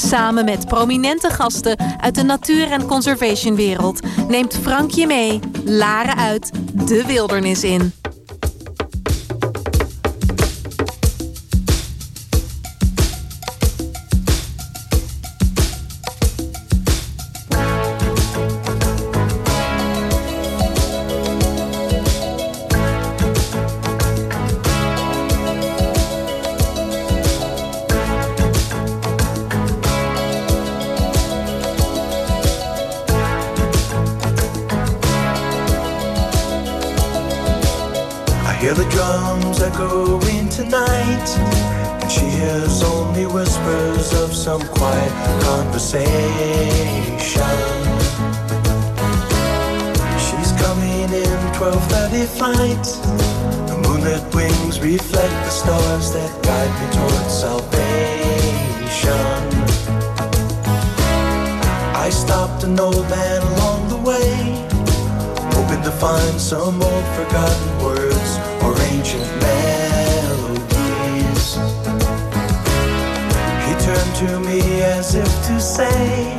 Samen met prominente gasten uit de natuur- en conservationwereld neemt Frank je mee, Laren uit, de wildernis in. Echoing tonight, and she hears only whispers of some quiet conversation. She's coming in 12:30 flight. The moonlit wings reflect the stars that guide me towards salvation. I stopped an old man along the way hoping to find some old forgotten ancient melodies. He turned to me as if to say,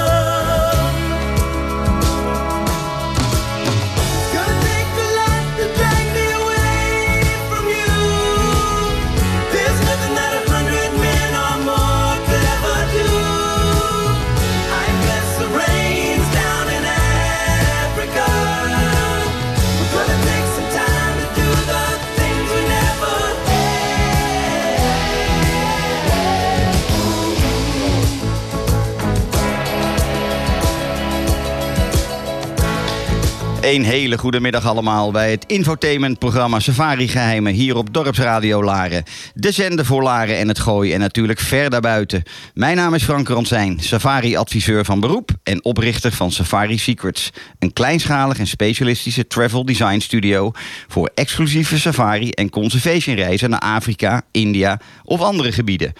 Een hele goede middag allemaal bij het infotainmentprogramma Safari Geheimen hier op Dorpsradio Laren. De zender voor Laren en het Gooi en natuurlijk ver daarbuiten. Mijn naam is Frank Ronzijn, safari-adviseur van beroep en oprichter van Safari Secrets. Een kleinschalig en specialistische travel design studio voor exclusieve safari- en conservation reizen naar Afrika, India of andere gebieden.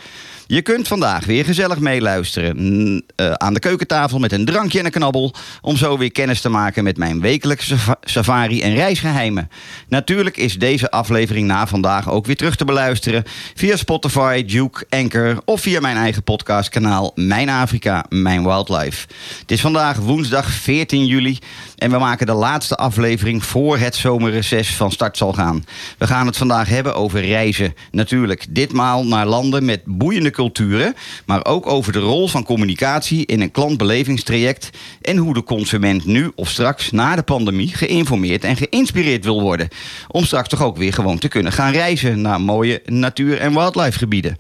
Je kunt vandaag weer gezellig meeluisteren mm, eh, aan de keukentafel met een drankje en een knabbel. Om zo weer kennis te maken met mijn wekelijkse safa- safari- en reisgeheimen. Natuurlijk is deze aflevering na vandaag ook weer terug te beluisteren via Spotify, Duke, Anchor of via mijn eigen podcastkanaal Mijn Afrika, Mijn Wildlife. Het is vandaag woensdag 14 juli en we maken de laatste aflevering voor het zomerreces van start zal gaan. We gaan het vandaag hebben over reizen. Natuurlijk, ditmaal naar landen met boeiende culturen, maar ook over de rol van communicatie in een klantbelevingstraject en hoe de consument nu of straks na de pandemie geïnformeerd en geïnspireerd wil worden. Om straks toch ook weer gewoon te kunnen gaan reizen naar mooie natuur- en wildlife gebieden.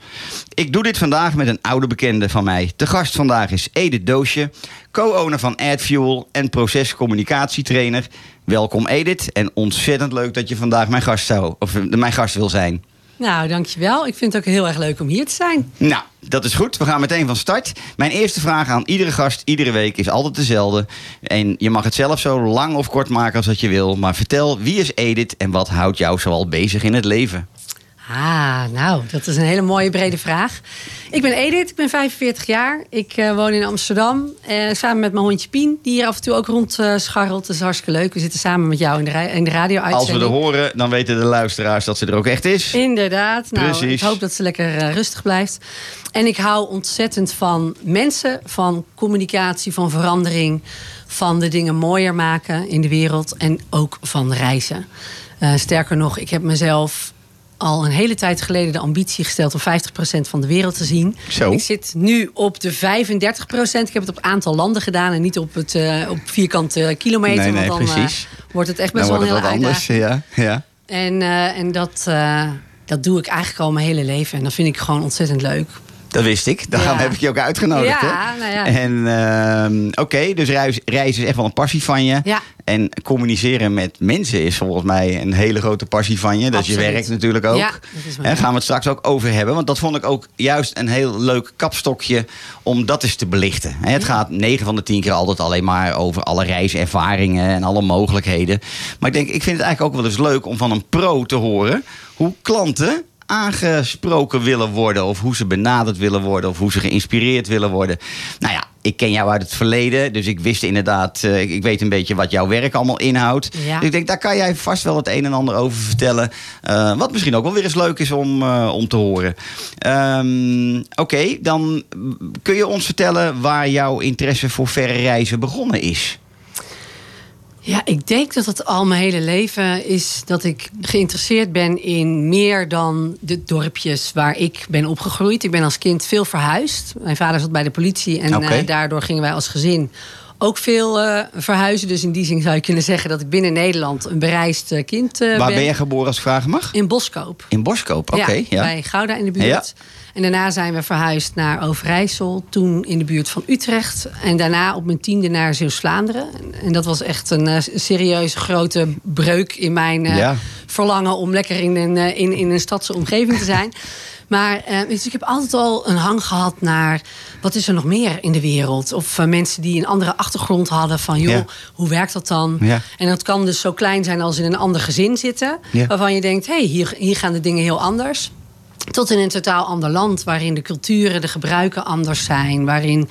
Ik doe dit vandaag met een oude bekende van mij. De gast vandaag is Edith Doosje, co-owner van AdFuel en procescommunicatietrainer. Welkom Edith en ontzettend leuk dat je vandaag mijn gast, zou, of, eh, mijn gast wil zijn. Nou, dankjewel. Ik vind het ook heel erg leuk om hier te zijn. Nou, dat is goed. We gaan meteen van start. Mijn eerste vraag aan iedere gast, iedere week, is altijd dezelfde. En je mag het zelf zo lang of kort maken als dat je wil. Maar vertel, wie is Edith en wat houdt jou zoal bezig in het leven? Ah, nou, dat is een hele mooie brede vraag. Ik ben Edith, ik ben 45 jaar. Ik eh, woon in Amsterdam. eh, samen met mijn hondje Pien, die hier af en toe ook rond eh. Dat is hartstikke leuk. We zitten samen met jou in de, in de radio Als we er horen, dan weten de luisteraars dat ze er ook echt is. Inderdaad. Nou, Precies. Ik hoop dat ze lekker rustig blijft. En ik hou ontzettend van mensen, van communicatie, van verandering, van de dingen mooier maken in de wereld en ook van reizen. Sterker nog, ik heb mezelf al een hele tijd geleden de ambitie gesteld om 50% van de wereld te zien. Zo. Ik zit nu op de 35%. Ik heb het op aantal landen gedaan en niet op, het, eh, op vierkante kilometer. Nee, nee, want dan eh, precies. wordt het echt best wel een uitdaging. anders. Ja, ja. En, eh, en dat, dat doe ik eigenlijk al mijn hele leven. En dat vind ik gewoon ontzettend leuk. Dat wist ik. Daarom Ja. heb ik je ook uitgenodigd. Ja, hè? nou ja. En ehm, oké, dus reis, reizen is echt wel een passie van je. Ja. En communiceren met mensen is volgens mij een hele grote passie van je. Dat je Absoluut. werk natuurlijk ook. Ja. Daar gaan we het straks ook over hebben. Want dat vond ik ook juist een heel leuk kapstokje om dat eens te belichten. Hè, Het gaat 9 van de 10 keer altijd alleen maar over alle reiservaringen en alle mogelijkheden. Maar ik denk, ik vind het eigenlijk ook wel eens leuk om van een pro te horen hoe klanten aangesproken willen worden. Of hoe ze benaderd willen worden. Of hoe ze geïnspireerd willen worden. Nou ja, ik ken jou uit het verleden. Dus ik wist inderdaad, eh, ik- weet een beetje wat jouw werk allemaal inhoudt. Ja. Dus ik denk, daar kan jij vast wel het een en ander over vertellen. Eh, wat misschien ook wel weer eens leuk is om, eh, om te horen. Ehm, Oké, dan kun je ons vertellen waar jouw interesse voor verre reizen begonnen is. Ja, ik denk dat het al mijn hele leven is dat ik geïnteresseerd ben in meer dan de dorpjes waar ik ben opgegroeid. Ik ben als kind veel verhuisd. Mijn vader zat bij de politie en eh, daardoor gingen wij als gezin ook veel eh, verhuizen. Dus in die zin zou je kunnen zeggen dat ik binnen Nederland een bereisd eh, kind eh, waar ben. ben je geboren als ik vragen mag? In Boskoop. In Boskoop, oké. ja, ja. bij Gouda in de buurt. Ja. En daarna zijn we verhuisd naar Overijssel, toen in de buurt van Utrecht. En daarna op mijn tiende naar Zeeuws-Vlaanderen. En- dat was echt een serieuze grote breuk in mijn Ja. verlangen om lekker in een, in, in een stadse omgeving te zijn. Maar eh, dus ik heb altijd al een hang gehad naar wat is er nog meer in de wereld? Of eh, mensen die een andere achtergrond hadden van joh, Ja. hoe werkt dat dan? Ja. En dat kan dus zo klein zijn als in een ander gezin zitten. Ja. Waarvan je denkt, hé, hey, hier, hier gaan de dingen heel anders. Tot in een totaal ander land, waarin de culturen, de gebruiken anders zijn. Waarin,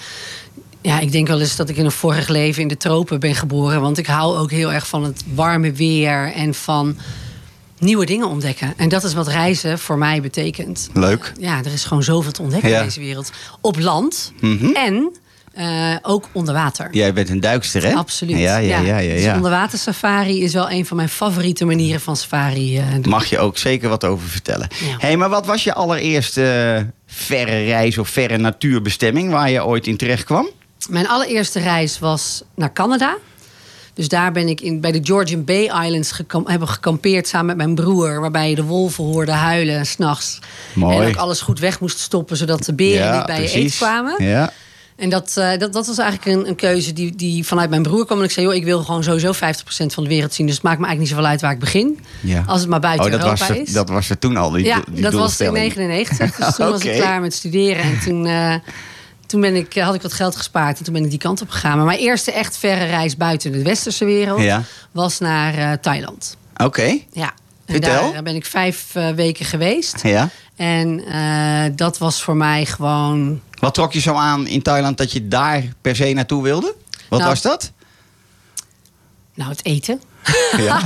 ja, ik denk wel eens dat ik in een vorig leven in de tropen ben geboren. Want ik hou ook heel erg van het warme weer en van nieuwe dingen ontdekken. En dat is wat reizen voor mij betekent. Leuk. Ja, er is gewoon zoveel te ontdekken Ja. in deze wereld. Op land Mhm. en eh, ook onder water. Jij bent een duikster, hè? Absoluut. Ja, ja, ja. ja, Dus ja. onderwatersafari is wel een van mijn favoriete manieren van safari eh, doen. Mag je ook zeker wat over vertellen. Ja. hey, maar wat was je allereerste eh, verre reis of verre natuurbestemming waar je ooit in terecht kwam? Mijn allereerste reis was naar Canada. Dus daar ben ik in, bij de Georgian Bay Islands gekam- hebben gekampeerd samen met mijn broer. Waarbij je de wolven hoorde huilen s'nachts. En ook alles goed weg moest stoppen, zodat de beren niet bij je eten kwamen. Ja. En dat, eh, dat, dat was eigenlijk een, een keuze die, die vanuit mijn broer kwam. En ik zei, joh, ik wil gewoon sowieso 50% van de wereld zien. Dus het maakt me eigenlijk niet zoveel uit waar ik begin. Ja. Als het maar buiten Oh, dat Europa was, er, is. dat was er toen al, die, ja, die dat was in doelstelling. 99. Dus toen was ik klaar met studeren. En toen, eh, toen ben ik, had ik wat geld gespaard. En toen ben ik die kant op gegaan. Maar mijn eerste echt verre reis buiten de westerse wereld... Ja. was naar eh, Thailand. Oké, Ja. En Vertel. daar, ben ik vijf eh, weken geweest. ja. En eh, dat was voor mij gewoon... Wat trok je zo aan in Thailand dat je daar per se naartoe wilde? Wat Nou, was dat? Nou, het eten. Ja,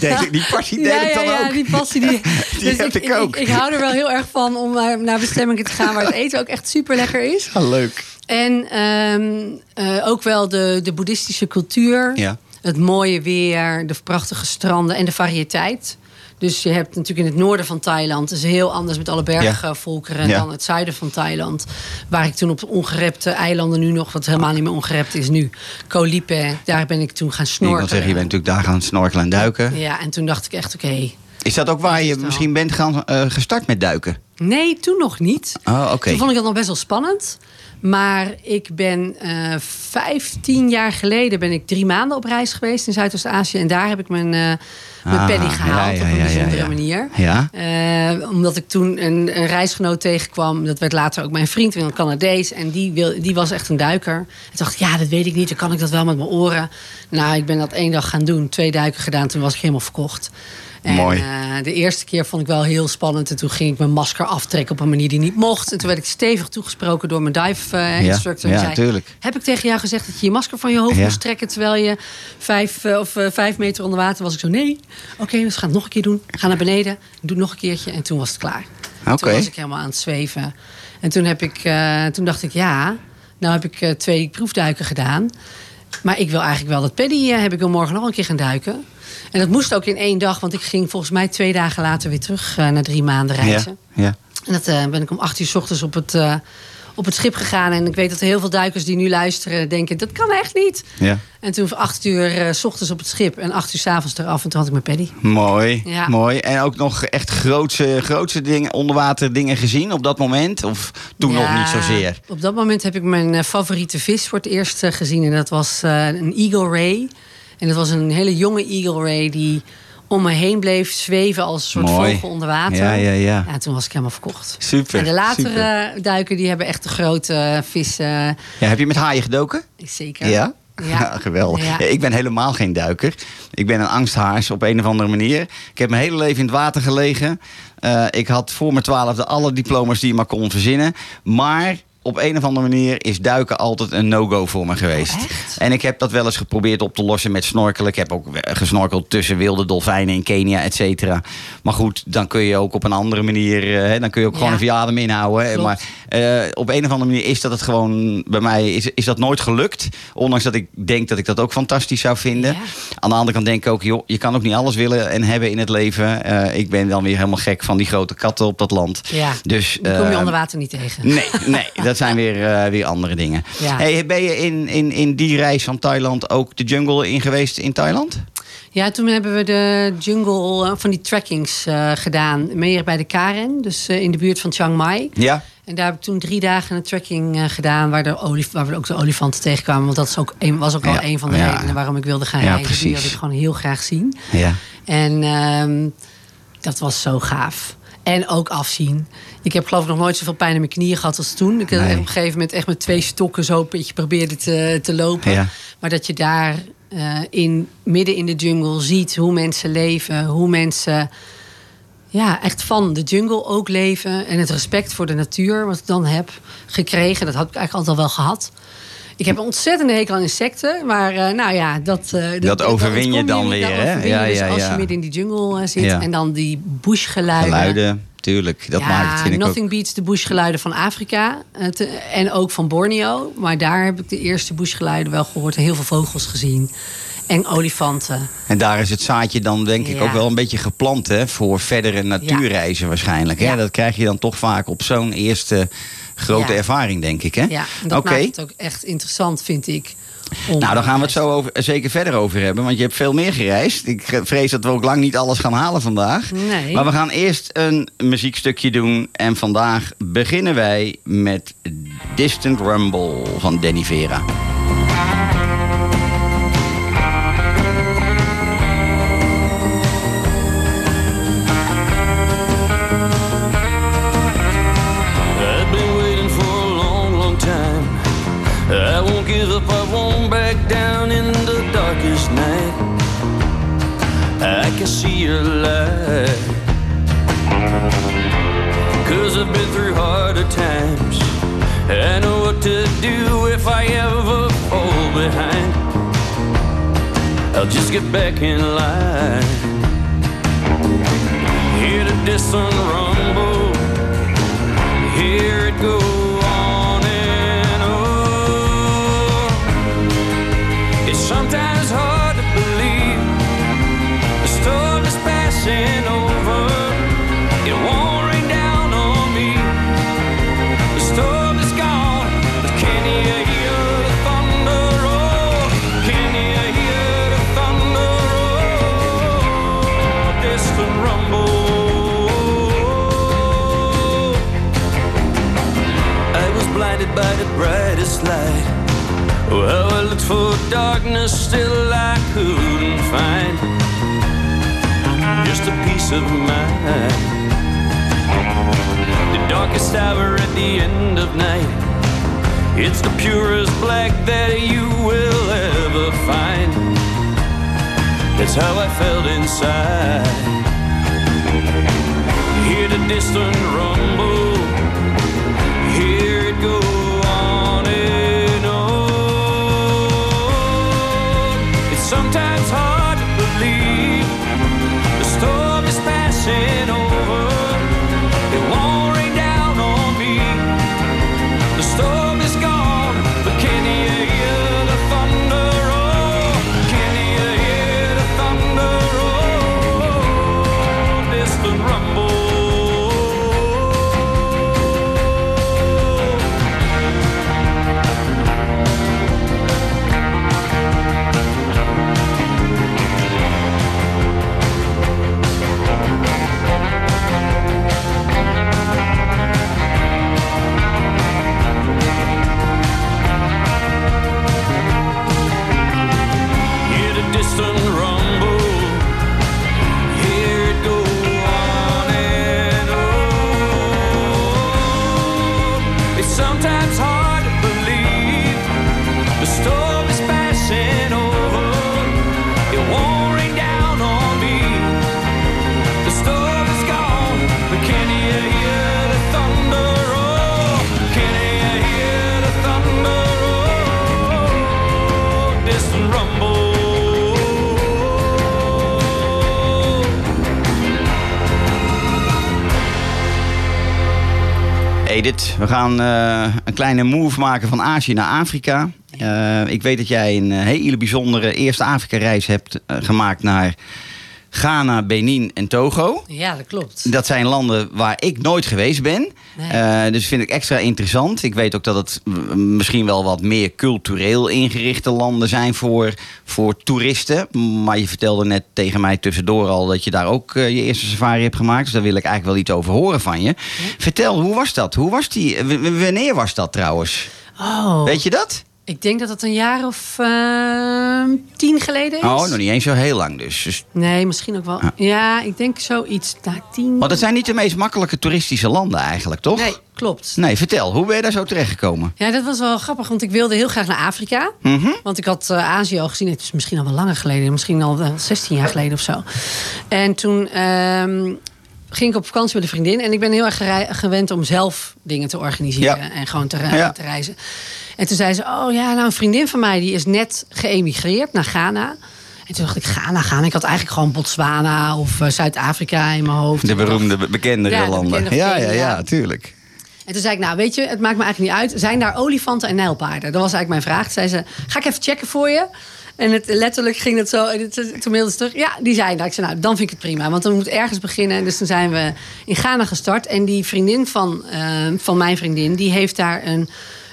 ja, die, die passie deel ja, ik ja, dan ja, ook. die passie. Die, Die heb ik ook. Ik, hou er wel heel erg van om naar, naar bestemmingen te gaan waar het eten ook echt super lekker is. Ah, leuk. En ehm, eh, ook wel de, de boeddhistische cultuur. Ja. Het mooie weer, de prachtige stranden en de variëteit. Dus je hebt natuurlijk in het noorden van Thailand... is heel anders met alle bergvolkeren Ja. dan het zuiden van Thailand. Waar ik toen op ongerepte eilanden nu nog... wat helemaal niet meer ongerept is nu, Koh Lipe... daar ben ik toen gaan Ik wil snorkelen. zeggen, je bent natuurlijk daar gaan snorkelen en duiken. Ja, en toen dacht ik echt, oké... Is dat ook waar je misschien bent gaan, eh, gestart met duiken? Nee, toen nog niet. Oh, oké. Toen vond ik dat nog best wel spannend. Maar ik ben eh 15 jaar geleden ben ik drie maanden op reis geweest in Zuidoost-Azië. En daar heb ik mijn, eh mijn Ah, ja, gehaald ja, op een bijzondere ja. manier. Eh, omdat ik toen een, een reisgenoot tegenkwam. Dat werd later ook mijn vriend, een Canadees. En die, wil, die was echt een duiker. En toen dacht ik, ja, dat weet ik niet. Dan kan ik dat wel met mijn oren. Nou, ik ben dat één dag gaan doen. Twee duiken gedaan. Toen was ik helemaal verkocht. En, Mooi. eh, de eerste keer vond ik wel heel spannend. En toen ging ik mijn masker aftrekken op een manier die niet mocht. En toen werd ik stevig toegesproken door mijn dive eh, instructor. ja, zei. Heb ik tegen jou gezegd dat je je masker van je hoofd Ja. moest trekken... terwijl je vijf, eh, of, vijf meter onder water was? Ik zo, nee. Oké, dus we gaan het nog een keer doen. Ga naar beneden. Doe het nog een keertje. En toen was het klaar. Toen was ik helemaal aan het zweven. En toen, heb ik, toen dacht ik, ja, nou heb ik twee proefduiken gedaan. Maar ik wil eigenlijk wel dat paddy, heb ik wil morgen nog een keer gaan duiken. En dat moest ook in één dag, want ik ging volgens mij twee dagen later weer terug eh, na drie maanden Ja, reizen. ja. En dat eh, ben ik om acht uur 's ochtends op het, eh, op het schip gegaan. En ik weet dat er heel veel duikers die nu luisteren denken, dat kan echt niet. ja. En toen van acht uur 's ochtends op het schip en acht uur 's avonds eraf. En toen had ik mijn paddy. Mooi, Ja. mooi. En ook nog echt grootse, grootse dingen, onderwater dingen gezien op dat moment? Of toen nog Ja, niet zozeer? Op dat moment heb ik mijn favoriete vis voor het eerst gezien. En dat was een Eagle Ray. En dat was een hele jonge Eagle Ray die om me heen bleef zweven als een soort Mooi. vogel onder water. Ja, ja, ja. En toen was ik helemaal verkocht. Super, En de latere super. duiken die hebben echt de grote vissen. Ja, heb je met haaien gedoken? Zeker. Ja? Ja. geweldig. Ja. Ja, Ik ben helemaal geen duiker. Ik ben een angsthaars op een of andere manier. Ik heb mijn hele leven in het water gelegen. Eh, ik had voor mijn twaalfde alle diploma's die je maar kon verzinnen. Maar op een of andere manier is duiken altijd een no-go voor me geweest. Oh? En ik heb dat wel eens geprobeerd op te lossen met snorkelen. Ik heb ook gesnorkeld tussen wilde dolfijnen in Kenia, et cetera. Maar goed, dan kun je ook op een andere manier... eh, hè, dan kun je ook gewoon Ja. even je adem inhouden. Klopt. Maar eh, op een of andere manier is dat het gewoon... Bij mij is, is dat nooit gelukt. Ondanks dat ik denk dat ik dat ook fantastisch zou vinden. Ja. Aan de andere kant denk ik ook... joh, je kan ook niet alles willen en hebben in het leven. Eh, ik ben dan weer helemaal gek van die grote katten op dat land. Ja, Dus, kom je onder water niet tegen. Nee, nee, dat zijn weer, eh, weer andere dingen. Ja. Hey, ben je in, in, in die reis van Thailand ook de jungle in geweest in Thailand? Ja, toen hebben we de jungle eh, van die trackings eh, gedaan. Meer bij de Karen, dus in de buurt van Chiang Mai. Ja. En daar heb ik toen drie dagen een tracking eh, gedaan... Waar, de olif waar we ook de olifanten tegenkwamen. Want dat is ook een, was ook Ja, al een van de ja. redenen waarom ik wilde gaan Ja, reizen. Die wilde ik gewoon heel graag zien. Ja. En ehm, dat was zo gaaf. En ook afzien. Ik heb geloof ik nog nooit zoveel pijn in mijn knieën gehad als toen. Ik heb Nee. op een gegeven moment echt met twee stokken zo een beetje probeerde te, te lopen. Ja. Maar dat je daar eh, in, midden in de jungle ziet hoe mensen leven. Hoe mensen ja, echt van de jungle ook leven. En het respect voor de natuur wat ik dan heb gekregen. Dat had ik eigenlijk altijd al wel gehad. Ik heb een ontzettende hekel aan insecten. Maar eh, nou ja, dat... eh, Dat overwin je dan weer, Dat hè? Ja, dus ja, als ja. je midden in die jungle eh, zit. En dan die bushgeluiden. Geluiden, tuurlijk. Dat maakt het, vind ik nothing ook. beats de bushgeluiden van Afrika. te- en ook van Borneo. Maar daar heb ik de eerste bushgeluiden wel gehoord. En heel veel vogels gezien. En olifanten. En daar is het zaadje dan denk ik Ja. ook wel een beetje geplant hè, voor verdere natuurreizen waarschijnlijk. Hè? Ja. Dat krijg je dan toch vaak op zo'n eerste grote Ja. ervaring, denk ik. Hè? Ja, dat maakt het ook echt interessant, vind ik. Nou, daar gaan we het zo over, zeker verder over hebben. Want je hebt veel meer gereisd. Ik vrees dat we ook lang niet alles gaan halen vandaag. Nee. Maar we gaan eerst een muziekstukje doen. En vandaag beginnen wij met Distant Rumble van Danny Vera. Give up, I won't back down in the darkest night. I can see your light. Cause I've been through harder times. I know what to do if I ever fall behind. I'll just get back in line. Hear the distant rumble hear it go darkness, still I couldn't find just a peace of mind. The darkest hour at the end of night. It's the purest black that you will ever find. That's how I felt inside. Hear the distant rumble. Hear it go gaan eh, een kleine move maken van Azië naar Afrika. Eh, ik weet dat jij een eh, hele bijzondere eerste Afrika-reis hebt gemaakt naar Ghana, Benin en Togo. Ja, dat klopt. Dat zijn landen waar ik nooit geweest ben. Nee. Eh, dus vind ik extra interessant. Ik weet ook dat het misschien wel wat meer cultureel ingerichte landen zijn voor, voor toeristen. Maar je vertelde net tegen mij tussendoor al dat je daar ook eh, je eerste safari hebt gemaakt. Dus daar wil ik eigenlijk wel iets over horen van je. Vertel, hoe was dat? Hoe was die? w- wanneer was dat trouwens? Oh, Weet je dat? Ik denk dat het een jaar of ehm, tien geleden is. Oh, nog niet eens zo heel lang dus. dus Nee, misschien ook wel. Ja. Ja, ik denk zoiets. Nou, tien. want het zijn niet de meest makkelijke toeristische landen eigenlijk, toch? Nee, klopt. Nee, vertel, hoe ben je daar zo terechtgekomen? Ja, dat was wel grappig, want ik wilde heel graag naar Afrika. Mhm. Want ik had eh, Azië al gezien. Het is misschien al wel langer geleden. Misschien al wel 16 jaar geleden of zo. En toen ehm, ging ik op vakantie met een vriendin. En ik ben heel erg gewend om zelf dingen te organiseren. Ja. En gewoon te, re- Ja. te reizen. En toen zei ze, oh ja, nou een vriendin van mij... die is net geëmigreerd naar Ghana. En toen dacht ik, Ghana, Ghana. Ik had eigenlijk gewoon Botswana of eh, Zuid-Afrika in mijn hoofd. De beroemde, bekendere Ja, de landen. bekende ja, ja, bekende, ja, ja. tuurlijk. En toen zei ik, nou weet je, het maakt me eigenlijk niet uit. Zijn daar olifanten en nijlpaarden? Dat was eigenlijk mijn vraag. Toen zei ze, ga ik even checken voor je? En het, letterlijk ging het zo. En het, toen mailde ze terug, ja, die zijn daar. Ik zei, nou, dan vind ik het prima. Want dan moet ergens beginnen. Dus toen zijn we in Ghana gestart. En die vriendin van, eh, van mijn vriendin, die heeft daar een,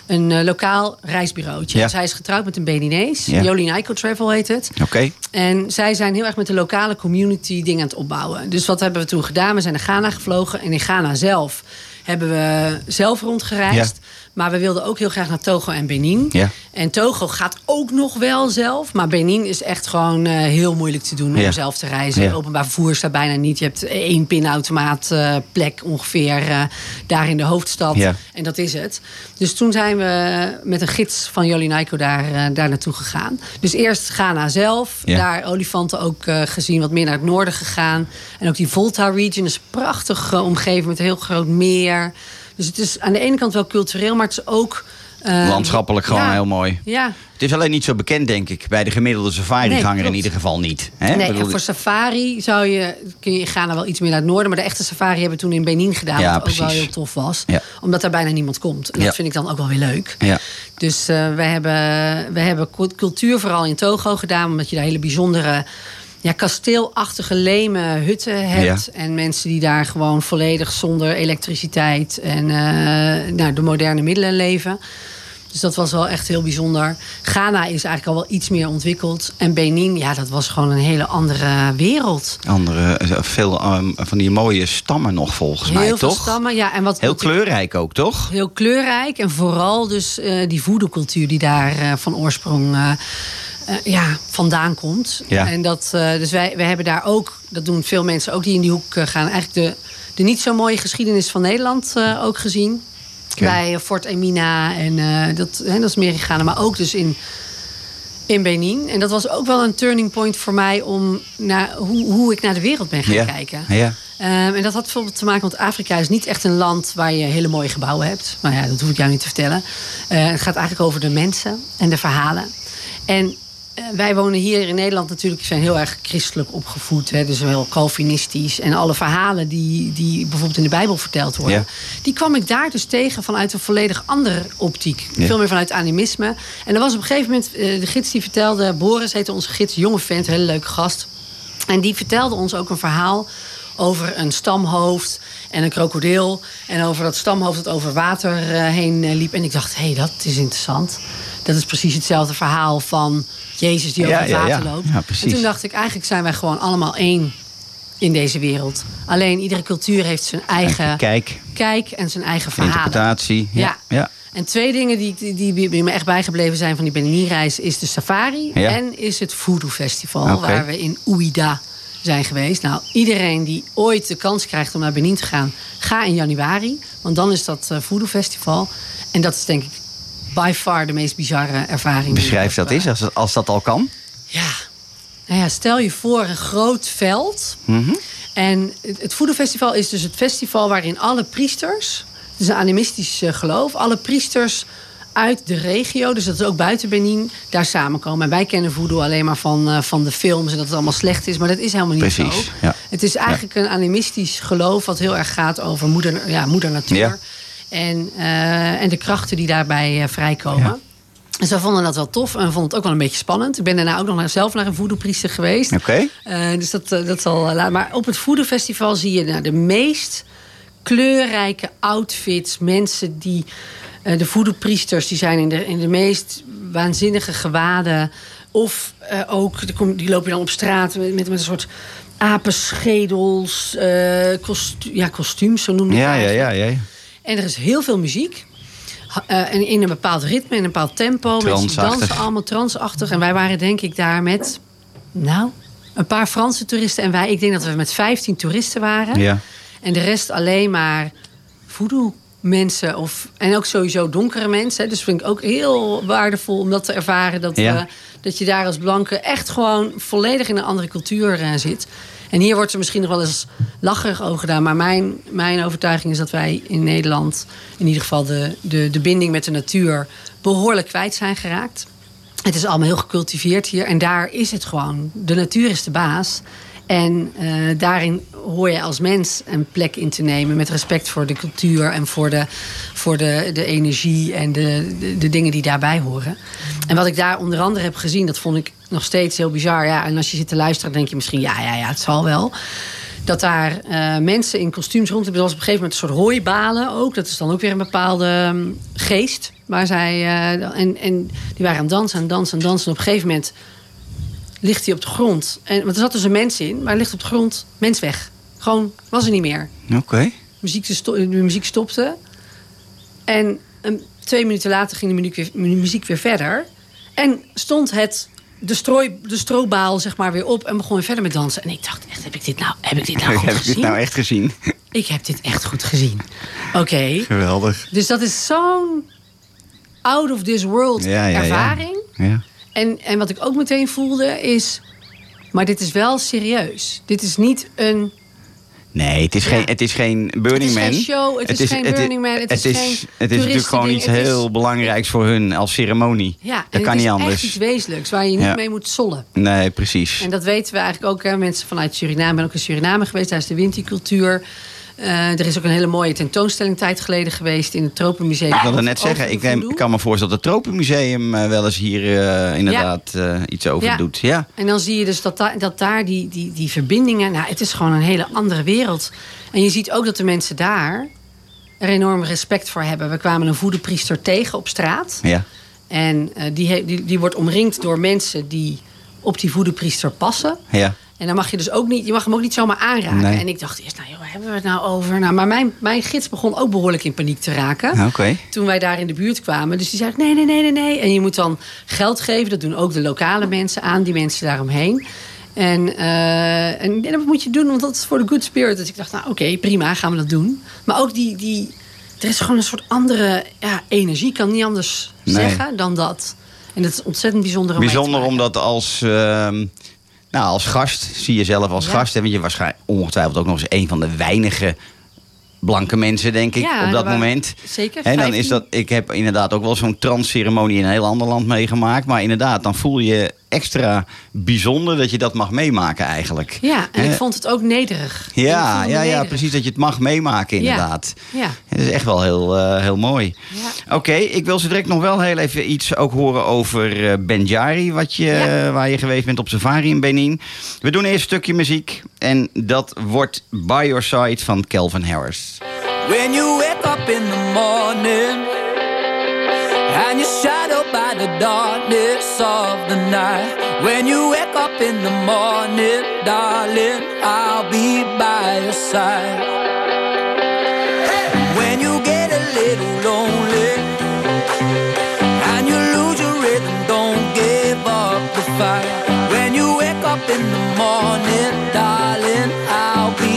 een eh, lokaal reisbureautje. Ja. Dus hij is getrouwd met een Beninees. Ja. Jolien Ico Travel heet het. Oké. En zij zijn heel erg met de lokale community dingen aan het opbouwen. Dus wat hebben we toen gedaan? We zijn naar Ghana gevlogen. En in Ghana zelf hebben we zelf rondgereisd. Maar we wilden ook heel graag naar Togo en Benin. Ja. En Togo gaat ook nog wel zelf. Maar Benin is echt gewoon eh, heel moeilijk te doen Ja. om zelf te reizen. Ja. Openbaar vervoer is daar bijna niet. Je hebt één pinautomaat eh, plek ongeveer eh, daar in de hoofdstad. En dat is het. Dus toen zijn we met een gids van Jolinaiko daar, eh, daar naartoe gegaan. Dus eerst Ghana zelf. Daar olifanten ook gezien. Wat meer naar het noorden gegaan. En ook die Volta region is een prachtige omgeving met een heel groot meer. Dus het is aan de ene kant wel cultureel, maar het is ook... eh, Landschappelijk gewoon ja. heel mooi. Ja, Het is alleen niet zo bekend, denk ik, bij de gemiddelde safari-ganger Nee, in ieder geval niet. Hè? nee, bedoel, voor safari zou je, kun je in Ghana wel iets meer naar het noorden. Maar de echte safari hebben we toen in Benin gedaan. Ja, wat ook wel heel tof was. Ja. Omdat daar bijna niemand komt. En dat vind ik dan ook wel weer leuk. Ja. Dus eh we, hebben, we hebben cult- cultuur vooral in Togo gedaan. Omdat je daar hele bijzondere ja, kasteelachtige lemen hutten hebt. En mensen die daar gewoon volledig zonder elektriciteit en eh, nou, de moderne middelen leven. Dus dat was wel echt heel bijzonder. Ghana is eigenlijk al wel iets meer ontwikkeld. En Benin, ja, dat was gewoon een hele andere wereld. Andere, veel ehm, van die mooie stammen nog volgens heel mij, veel toch? stammen. Ja, en wat, Heel kleurrijk ook, toch? Heel kleurrijk. En vooral dus eh, die voodoo-cultuur die daar eh, van oorsprong ja, vandaan komt. Ja. En dat, eh, dus wij, wij hebben daar ook, dat doen veel mensen ook die in die hoek eh, gaan, eigenlijk de, de niet zo mooie geschiedenis van Nederland eh, ook gezien. Bij Fort Emina en eh, dat, hè, dat is meer gegaan, maar ook dus in, in Benin. En dat was ook wel een turning point voor mij om naar hoe, hoe ik naar de wereld ben gaan kijken. Ja. Ehm, en dat had bijvoorbeeld te maken, want Afrika is niet echt een land waar je hele mooie gebouwen hebt. Maar ja, dat hoef ik jou niet te vertellen. Eh, het gaat eigenlijk over de mensen en de verhalen. En eh, wij wonen hier in Nederland natuurlijk, zijn heel erg christelijk opgevoed. Hè, dus wel Calvinistisch. En alle verhalen die, die bijvoorbeeld in de Bijbel verteld worden, Ja. die kwam ik daar dus tegen vanuit een volledig andere optiek. Ja. Veel meer vanuit animisme. En er was op een gegeven moment, eh, de gids die vertelde, Boris heette onze gids, jonge vent, hele leuke gast. En die vertelde ons ook een verhaal over een stamhoofd en een krokodil. En over dat stamhoofd dat over water eh, heen eh, liep. En ik dacht, hé, hey, dat is interessant. Dat is precies hetzelfde verhaal van Jezus die over Ja, het water ja. loopt. Ja. En toen dacht ik, eigenlijk zijn wij gewoon allemaal één in deze wereld. Alleen iedere cultuur heeft zijn eigen Kijk, kijk en zijn eigen verhalen. interpretatie. Ja. Ja. En twee dingen die, die, die me echt bijgebleven zijn van die Benin-reis... is de safari Ja. en is het Voodoo Festival... Waar we in Ouida zijn geweest. Nou, iedereen die ooit de kans krijgt om naar Benin te gaan... ga in januari, want dan is dat eh Voodoo Festival. En dat is denk ik by far de meest bizarre ervaring. Beschrijf dat eens, als, als dat al kan. ja. Nou ja, stel je voor een groot veld. Mhm. En het, Voodoo Festival is dus het festival waarin alle priesters... Het is een animistisch geloof. Alle priesters uit de regio, dus dat is ook buiten Benin, daar samenkomen. En wij kennen voodoo alleen maar van, eh, van de films en dat het allemaal slecht is. Maar dat is helemaal niet Precies, zo. ja. Het is eigenlijk een animistisch geloof wat heel erg gaat over moeder, ja, moeder natuur. Ja. En, eh, en de krachten die daarbij eh, vrijkomen. Dus we vonden dat wel tof en vonden het ook wel een beetje spannend. Ik ben daarna ook nog naar- zelf naar een voodoo-priester geweest. Oké. Dus dat, dat zal. maar op het Voodoo Festival zie je nou, de meest kleurrijke outfits. Mensen die. Eh, de voodoo-priesters die zijn in de, in de meest waanzinnige gewaden. Of eh, ook, die kom- die loop je dan op straat met, met, met een soort apenschedels, kostu ja, kostuums, zo noem je Ja, het ja, ja, ja. En er is heel veel muziek. En in een bepaald ritme, in een bepaald tempo. Mensen dansen allemaal transachtig. En wij waren denk ik daar met, nou, een paar Franse toeristen. En wij, ik denk dat we met 15 toeristen waren. Ja. En de rest alleen maar voodoo mensen. Of, en ook sowieso donkere mensen. Dus vind ik ook heel waardevol om dat te ervaren. Dat, Ja. we- dat je daar als blanke echt gewoon volledig in een andere cultuur eh, zit. En hier wordt er misschien nog wel eens lacherig over gedaan. Maar mijn, mijn overtuiging is dat wij in Nederland... in ieder geval de, de, de binding met de natuur... behoorlijk kwijt zijn geraakt. Het is allemaal heel gecultiveerd hier. En daar is het gewoon. De natuur is de baas. En eh, daarin hoor je als mens een plek in te nemen... met respect voor de cultuur en voor de, voor de, de energie... en de, de, dingen die daarbij horen. En wat ik daar onder andere heb gezien... dat vond ik nog steeds heel bizar. Ja, en als je zit te luisteren, denk je misschien... ja, ja, ja, het zal wel dat daar eh, mensen in kostuums rond hebben. Er was op een gegeven moment een soort hooibalen ook. Dat is dan ook weer een bepaalde mm, geest. Waar zij, eh, en, en die waren aan dansen, aan dansen, dansen. En op een gegeven moment ligt hij op de grond. En, want er zat dus een mens in, maar hij ligt op de grond, mens weg. Gewoon, was er niet meer. Oké. Muziek, de muziek stopte. En een, twee minuten later ging de muziek weer, muziek weer verder. En stond het, de, strooi, de stroobaal zeg maar weer op en begon weer verder met dansen. En ik dacht echt, heb ik dit nou, heb ik dit nou Heb ik gezien? dit nou echt gezien? Ik heb dit echt goed gezien. Oké. Geweldig. Dus dat is zo'n out of this world Ja, ja, ja. ervaring. Ja. En, en wat ik ook meteen voelde is... Maar dit is wel serieus. Dit is niet een... Nee, het is, Ja. geen, het is geen Burning Het is Man. geen show, het is geen Burning Man, het Het is is, geen het is natuurlijk gewoon iets het is- heel belangrijks voor hun als ceremonie. Ja, dat kan het niet is anders. echt iets wezenlijks waar je niet Ja. mee moet sollen. Nee, precies. En dat weten we eigenlijk ook. Hè. Mensen vanuit Suriname. Ik ben ook in Suriname geweest. Daar is de wintercultuur. Eh, er is ook een hele mooie tentoonstelling tijd geleden geweest in het Tropenmuseum. Ik wilde net zeggen, ik, neem- ik kan me voorstellen dat het Tropenmuseum eh, wel eens hier eh, inderdaad iets over Ja. doet. Ja. En dan zie je dus dat, da- dat daar die, die, die verbindingen... Nou, het is gewoon een hele andere wereld. En je ziet ook dat de mensen daar... er enorm respect voor hebben. We kwamen een voederpriester tegen op straat. Ja. En die, die, die wordt omringd door mensen die op die voederpriester passen. Ja. En dan mag je dus ook niet, je mag hem ook niet zomaar aanraken. Nee. En ik dacht eerst, nou joh, hebben we het nou over? Nou, maar mijn, mijn gids begon ook behoorlijk in paniek te raken. Oké. Toen wij daar in de buurt kwamen. Dus die zei, nee, nee, nee, nee, nee. En je moet dan geld geven. Dat doen ook de lokale mensen aan, die mensen daaromheen. En, eh, en, en dat moet je doen, want dat is voor de good spirit. Dus ik dacht, nou oké, prima, gaan we dat doen. Maar ook die, die, er is gewoon een soort andere ja, energie. Ik kan niet anders Nee. zeggen dan dat. En dat is ontzettend bijzonder om Bijzonder omdat als, ehm, nou, als gast, zie je zelf als Ja. gast, hè, want je waarschijnlijk ongetwijfeld ook nog eens een van de weinige blanke mensen, denk ik, Ja, op dat moment. zeker En dan 15. is dat, ik heb inderdaad ook wel zo'n transceremonie in een heel ander land meegemaakt. Maar inderdaad, dan voel je extra bijzonder dat je dat mag meemaken eigenlijk. Ja, en ik vond het ook nederig. Ja, ja, ja, nederig. precies. Dat je het mag meemaken, inderdaad. Ja. Het is echt wel heel, eh, heel mooi. Ja. Oké, ik wil zo direct nog wel heel even iets ook horen over eh, Benjari, wat je, Ja. eh, waar je geweest bent op safari in Benin. We doen eerst een stukje muziek en dat wordt By Your Side van Calvin Harris. When you wake up in the morning and you're shadowed by the darkness of the night. When you wake up in the morning, darling, I'll be by your side. When you get a little lonely and you lose your rhythm, don't give up the fight. When you wake up in the morning, darling, I'll be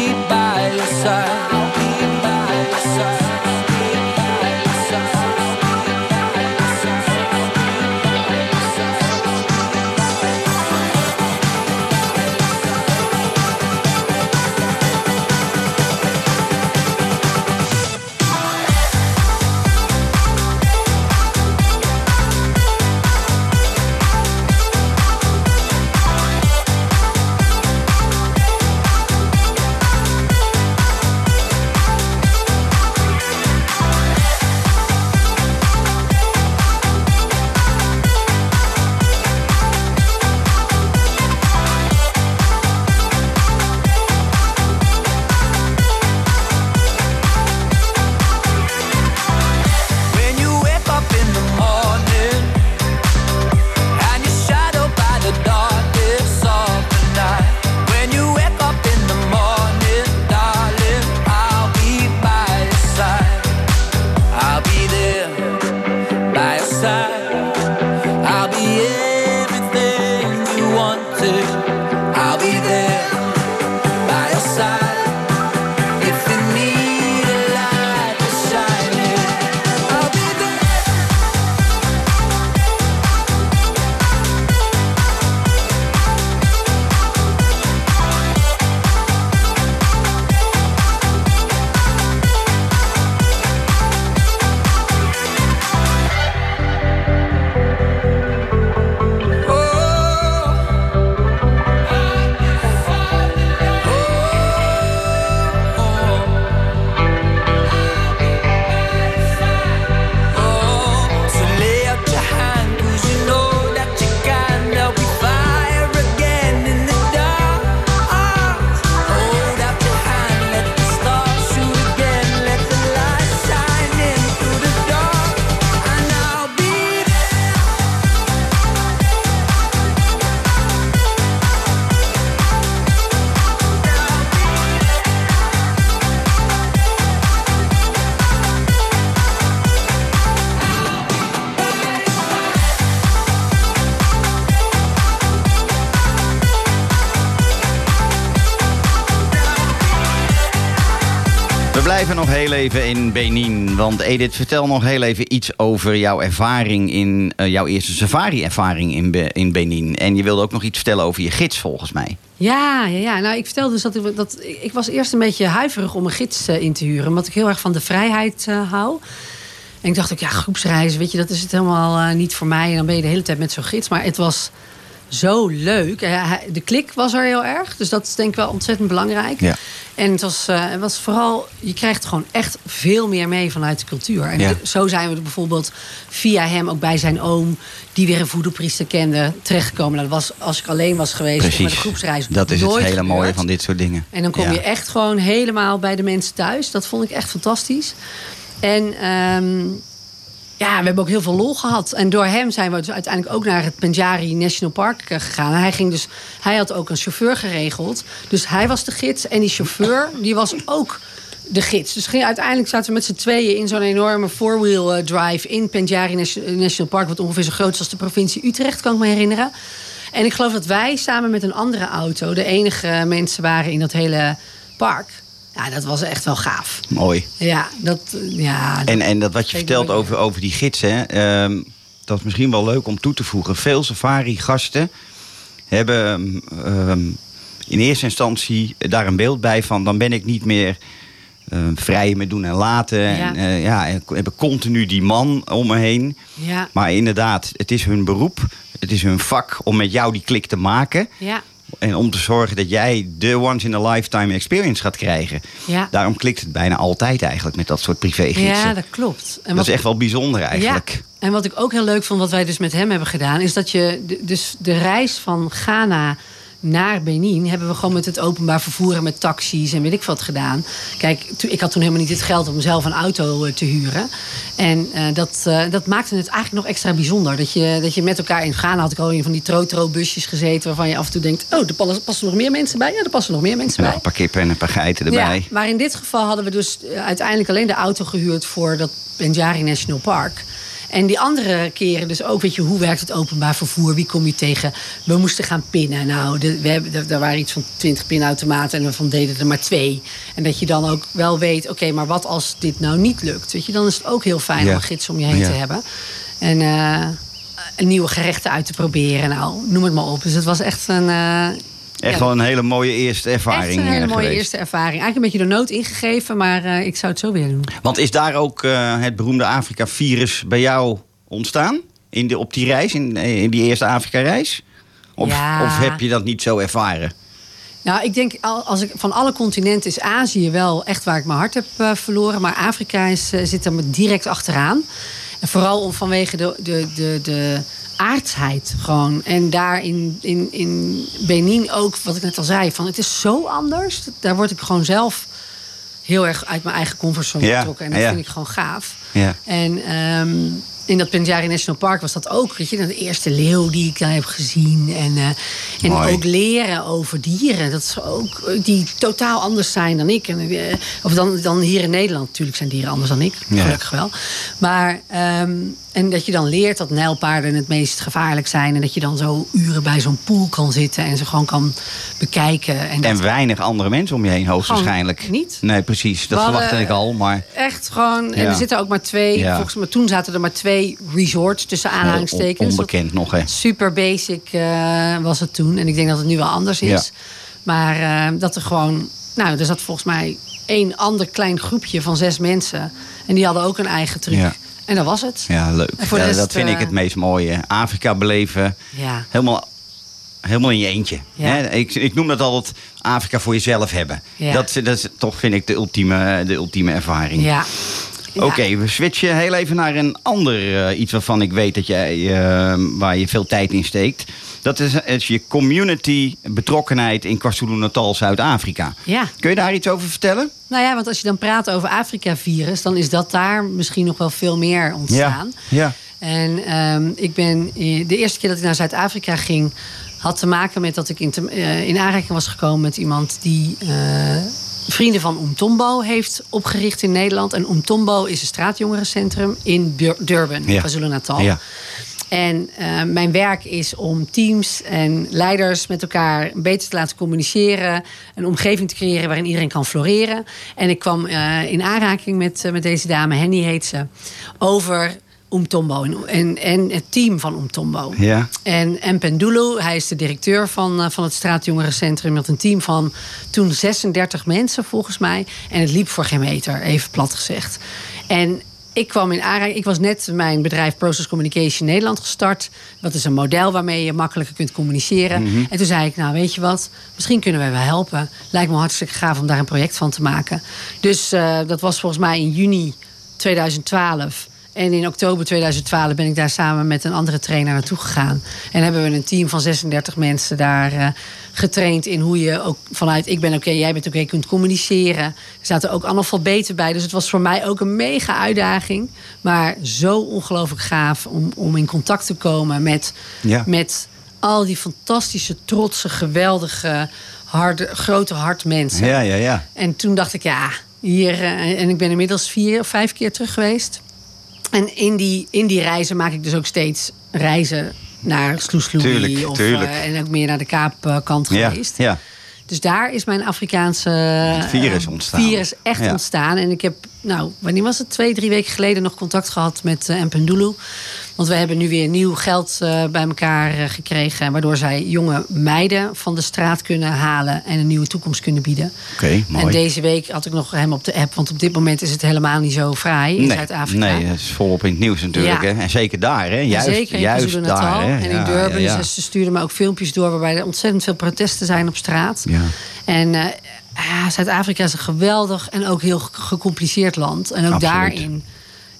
even in Benin. Want Edith, vertel nog heel even iets over jouw ervaring in eh, jouw eerste safari-ervaring in, in Benin. En je wilde ook nog iets vertellen over je gids, volgens mij. Ja, ja, ja. Nou, ik vertelde dus dat ik, dat ik was eerst een beetje huiverig om een gids eh, in te huren. Omdat ik heel erg van de vrijheid eh, hou. En ik dacht ook, ja, groepsreizen, weet je, dat is het helemaal niet voor mij. En dan ben je de hele tijd met zo'n gids. Maar het was zo leuk. De klik was er heel erg. Dus dat is denk ik wel ontzettend belangrijk. Ja. En het was, eh, het was vooral, je krijgt gewoon echt veel meer mee vanuit de cultuur. En Ja. de- zo zijn we er bijvoorbeeld via hem ook bij zijn oom, die weer een voedoepriester kende, terechtgekomen. Nou, dat was als ik alleen was geweest of met Precies. een groepsreis. Dat is het hele mooie van dit soort dingen. En dan kom Ja. je echt gewoon helemaal bij de mensen thuis. Dat vond ik echt fantastisch. En ehm, ja, we hebben ook heel veel lol gehad. En door hem zijn we dus uiteindelijk ook naar het Penjari National Park eh, gegaan. Hij, ging dus, hij had ook een chauffeur geregeld. Dus hij was de gids. En die chauffeur die was ook de gids. Dus ging, uiteindelijk zaten we met z'n tweeën in zo'n enorme four-wheel eh, drive... in Penjari Nation- National Park. Wat ongeveer zo groot is als de provincie Utrecht, kan ik me herinneren. En ik geloof dat wij samen met een andere auto... de enige mensen waren in dat hele park. Ja, dat was echt wel gaaf. Mooi. Ja, dat... eh, Ja, dat- En, en dat wat je vertelt over, over die gidsen, ehm, dat is misschien wel leuk om toe te voegen. Veel safari-gasten hebben ehm, in eerste instantie daar een beeld bij van... dan ben ik niet meer eh, vrij met doen en laten. Ja. En, eh, ja, en hebben continu die man om me heen. ja, Maar inderdaad, het is hun beroep, het is hun vak om met jou die klik te maken... ja, En om te zorgen dat jij de once in a lifetime experience gaat krijgen. ja. Daarom klikt het bijna altijd eigenlijk met dat soort privégidsen. Ja, dat klopt. En dat is echt wel bijzonder eigenlijk. Ja, en wat ik ook heel leuk vond, wat wij dus met hem hebben gedaan, is dat je dus de reis van Ghana naar Benin hebben we gewoon met het openbaar vervoer en met taxis en weet ik wat gedaan. Kijk, ik had toen helemaal niet het geld om zelf een auto eh, te huren. En eh, dat, eh, dat maakte het eigenlijk nog extra bijzonder. Dat je, dat je met elkaar in Ghana had ik al in van die trotro-busjes gezeten waarvan je af en toe denkt, oh, er passen- nog meer mensen bij. Ja, er passen nog meer mensen Ja, bij. een paar kippen en een paar geiten erbij. Ja, maar in dit geval hadden we dus uiteindelijk alleen de auto gehuurd voor dat Benjari National Park. En die andere keren dus ook, weet je, hoe werkt het openbaar vervoer? Wie kom je tegen? We moesten gaan pinnen. Nou, de, we hebben, er- waren iets van twintig pinautomaten en daarvan deden er maar twee. En dat je dan ook wel weet, oké, maar wat als dit nou niet lukt? Weet je, dan is het ook heel fijn Ja. om een gids om je heen Ja. te hebben. En een nieuwe gerechten uit te proberen. Nou, noem het maar op. Dus het was echt een... eh, Echt wel een hele mooie eerste ervaring. Echt een hele mooie geweest. eerste ervaring. Eigenlijk een beetje de nood ingegeven, maar eh, ik zou het zo weer doen. Want is daar ook eh, het beroemde Afrika-virus bij jou ontstaan? In de, op die reis, in, eh, in die eerste Afrika-reis? Of, Ja. of heb je dat niet zo ervaren? Nou, ik denk al- als ik van alle continenten is Azië wel echt waar ik mijn hart heb verloren. Maar Afrika is, zit er direct achteraan. En vooral om, vanwege de, de, de, de aardsheid gewoon. En daar in, in, in Benin ook, wat ik net al zei, van het is zo anders. Daar word ik gewoon zelf heel erg uit mijn eigen comfortzone Ja, getrokken. En dat ja. vind ik gewoon gaaf. Ja. En ehm, in dat Penjari National Park was dat ook. Weet je, de eerste leeuw die ik daar heb gezien. En, eh, en Mooi. ook leren over dieren. Dat is ook, eh, die totaal anders zijn dan ik. En, eh, of dan, dan hier in Nederland. Natuurlijk zijn dieren anders dan ik. Ja. Gelukkig wel. Maar, ehm, en dat je dan leert dat nijlpaarden het meest gevaarlijk zijn. En dat je dan zo uren bij zo'n pool kan zitten. En ze gewoon kan bekijken. En, En weinig andere mensen om je heen, hoogstwaarschijnlijk. niet. Nee, precies. Dat verwachtte ik al. Maar Echt gewoon. En Ja. er zitten ook maar twee. Ja. Volgens mij toen zaten er maar twee resorts tussen aanhalingstekens. on- onbekend nog, hè? Super basic eh, was het toen. En ik denk dat het nu wel anders is. Ja. Maar eh, dat er gewoon. Nou, er zat volgens mij één ander klein groepje van zes mensen. En die hadden ook een eigen truc. Ja. En dat was het. Ja, leuk. En voor de Ja, rest, dat vind ik eh, het meest mooie. Afrika beleven. Ja. Helemaal, helemaal in je eentje. Ja. Ik, ik noem dat altijd Afrika voor jezelf hebben. Ja. Dat, dat is toch, vind ik, de ultieme, de ultieme ervaring. Ja. Oké, we switchen heel even naar een ander eh, iets waarvan ik weet dat jij, eh, waar je veel tijd in steekt. Dat is, is je community betrokkenheid in KwaZulu-Natal, Zuid-Afrika. Ja. Kun je daar iets over vertellen? Nou ja, want als je dan praat over Afrika-virus, dan is dat daar misschien nog wel veel meer ontstaan. Ja. En ehm, ik ben eh, de eerste keer dat ik naar Zuid-Afrika ging, had te maken met dat ik in, te- in aanraking was gekomen met iemand die Vrienden van Umtombo heeft opgericht in Nederland. En Umtombo is een straatjongerencentrum in Durban, Ja. KwaZulu-Natal. Ja. En eh, mijn werk is om teams en leiders met elkaar beter te laten communiceren. Een omgeving te creëren waarin iedereen kan floreren. En ik kwam eh, in aanraking met, eh, met deze dame, Henny heet ze, over Umtombo en, en, het team van Umtombo. Ja. En, en Pendulu, hij is de directeur van, eh, van het straatjongerencentrum. Met een team van toen 36 mensen volgens mij. En het liep voor geen meter, even plat gezegd. En ik kwam in aanraking. Ik was net mijn bedrijf Process Communication Nederland gestart. Dat is een model waarmee je makkelijker kunt communiceren. Mhm. En toen zei ik, nou weet je wat, misschien kunnen wij wel helpen. Lijkt me hartstikke gaaf om daar een project van te maken. Dus eh, dat was volgens mij in juni 2012. En in oktober 2012 ben ik daar samen met een andere trainer naartoe gegaan. En hebben we een team van 36 mensen daar eh, getraind in hoe je ook vanuit ik ben oké, jij bent oké, kunt communiceren. Er zaten ook analfabeten bij. Dus het was voor mij ook een mega uitdaging. Maar zo ongelooflijk gaaf om, om in contact te komen met, Ja. met al die fantastische, trotse, geweldige, harde, grote hart mensen. Ja, ja, ja. En toen dacht ik, ja, hier. eh, en ik ben inmiddels vier of vijf keer terug geweest. En in die, in die reizen maak ik dus ook steeds reizen naar Sloesloei. Tuurlijk, of, tuurlijk. eh, en ook meer naar de Kaapkant Ja, geweest. ja. Dus daar is mijn Afrikaanse Het virus eh, ontstaan. virus echt Ja. ontstaan. En ik heb, nou, wanneer was het? Twee, drie weken geleden nog contact gehad met uh, Mpendulu. Want we hebben nu weer nieuw geld eh, bij elkaar eh, gekregen. Waardoor zij jonge meiden van de straat kunnen halen en een nieuwe toekomst kunnen bieden. Oké, mooi. En deze week had ik nog hem op de app. Want op dit moment is het helemaal niet zo fraai in nee, Zuid-Afrika. nee, dat is volop in het nieuws natuurlijk. Ja. Hè? En zeker daar, hè? Juist, Zeker in juist daar. Hè? en in Ja, Durban. Ja. Dus ze stuurden me ook filmpjes door waarbij er ontzettend veel protesten zijn op straat. Ja. En ja, Zuid-Afrika is een geweldig en ook heel gecompliceerd land. En ook Absoluut. daarin